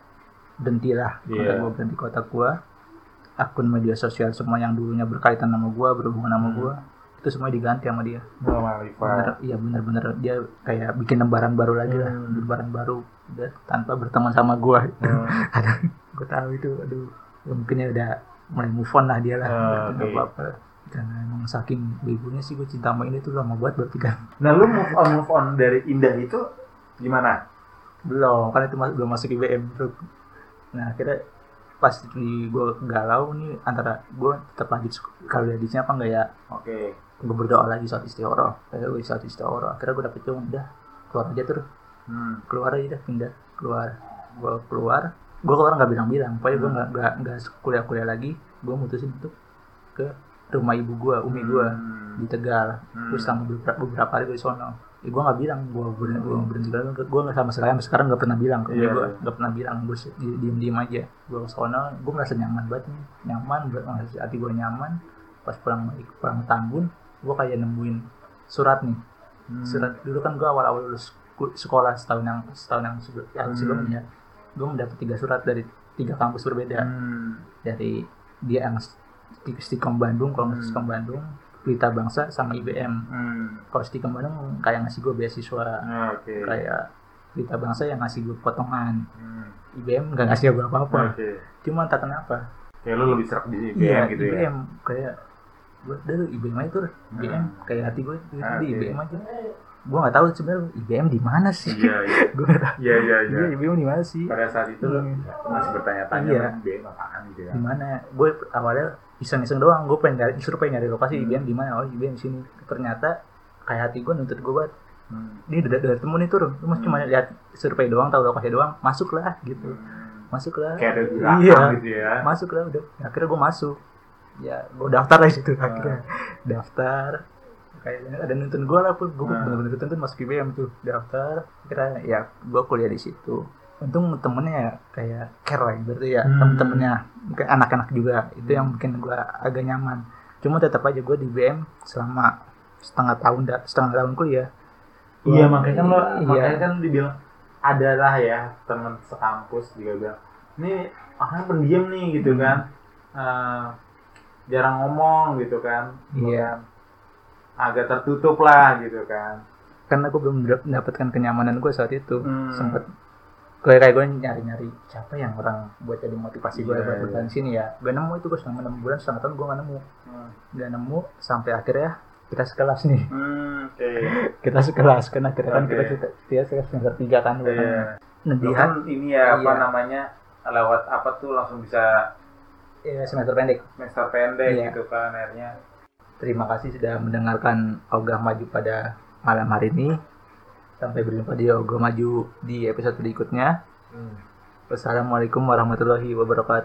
berhenti lah Iya. gue berhenti kontak gue akun media sosial semua yang dulunya berkaitan sama gue berhubungan sama Hmm. gue itu semua diganti sama dia Alifa. bener iya bener-bener dia kayak bikin lembaran baru lagi lah Hmm. lembaran baru udah tanpa berteman sama gue Hmm. (laughs) kadang gue tahu itu aduh ya mungkin ya udah mulai move on lah dia lah Ah, nggak oke. apa-apa karena emang saking begonya sih gue cinta sama ini tuh lama banget berarti kan Nah, lu move on move on dari Indah itu gimana? belum karena itu mas- belum masuk IBM bro nah akhirnya pas di gue galau nih antara gue tetap lanjut kuliah di sini apa enggak ya Oke. gue berdoa lagi saat istihoroh kayak gue saat istihoroh akhirnya gue dapet cuma udah keluar aja tuh Hmm. keluar aja dah pindah keluar gue keluar gue keluar nggak bilang-bilang pokoknya gue nggak nggak nggak kuliah-kuliah lagi gue mutusin untuk ke rumah ibu gue umi gue Hmm. di Tegal Hmm. terus selama beberapa, beberapa hari gue sono ya, gue nggak bilang gue berhenti gue berhenti gue nggak sama sekali sampai sekarang nggak pernah bilang Iya, gue iya. nggak pernah bilang gue diem diem aja gue ke sono gue merasa nyaman banget nih nyaman merasa hati gue nyaman pas pulang pulang Tambun gue kayak nemuin surat nih Hmm. surat dulu kan gue awal awal lulus sekolah setahun yang setahun yang sebelum yang Hmm. sebelumnya gue mendapat tiga surat dari tiga kampus berbeda Hmm. dari dia yang Sti- Stikom Bandung kalau nggak Hmm. Stikom Bandung Pelita Bangsa sama IBM Hmm. kalau Stikom Bandung kayak ngasih gue beasiswa Ah, Oke. kayak Pelita Bangsa yang ngasih gue potongan Hmm. IBM nggak ngasih gue apa-apa Oke. cuma entah kenapa Kayak lu lebih serak di IBM iya gitu ya. IBM kayak gue dari IBM aja tuh IBM Hmm. kayak hati gue itu Ah, di. IBM aja gue nggak tahu sebenarnya IBM di mana sih Iya, iya. Iya, iya, iya. Iya, IBM di mana sih? Pada saat itu Hmm. masih bertanya-tanya Iya. kan IBM apaan gitu ya. Di mana? Gue awalnya iseng-iseng doang. Gue pengen nyari, disuruh pengen nyari lokasi Hmm. IBM di mana? Oh, IBM di sini. Ternyata kayak hati gue nuntut gue banget. Hmm. Ini udah udah temu nih turun. Lu Hmm. cuma lihat survei doang, tahu lokasi doang. Masuk lah gitu. Hmm. Masuk lah. Kayak ada gerakan Iya. gitu ya. Masuk lah udah. Akhirnya gue masuk. Ya, gue daftar lah situ akhirnya. Daftar. Kayak ada nuntun gue lah pun. Gue Hmm. bener-bener tuntun masuk IBM tuh. Daftar. Akhirnya ya gue kuliah di situ. Untung temennya ya kayak care lah berarti ya Hmm. temen-temennya mungkin anak-anak juga itu yang bikin gue agak nyaman cuma tetap aja gue di BM selama setengah tahun da- setengah tahun kuliah Iya, makanya kan lo Iya. makanya kan dibilang adalah ya teman sekampus juga bilang ini orangnya pendiam nih gitu Hmm. kan Eh, jarang ngomong gitu kan Iya. agak tertutup lah gitu kan karena gue belum dap- mendapatkan kenyamanan gue saat itu Hmm. sempet gue kayak gue nyari-nyari siapa yang orang buat jadi motivasi gue Iya, buat iya. bertahan sini ya gak nemu itu gue selama enam bulan setengah tahun gue gak nemu Hmm. gak nemu sampai akhirnya kita sekelas nih Hmm, oke (laughs) kita sekelas karena akhirnya kan Oke. kita kita kita sekelas semester tiga kan gue Iya. nah Lo di kan ini ya apa Iya. namanya lewat apa tuh langsung bisa ya, semester pendek. semester pendek Iya. gitu kan akhirnya Terima kasih sudah mendengarkan Ogah Maju pada malam hari ini. Sampai berjumpa di Ogah Maju di episode berikutnya. hmm. Wassalamualaikum warahmatullahi wabarakatuh.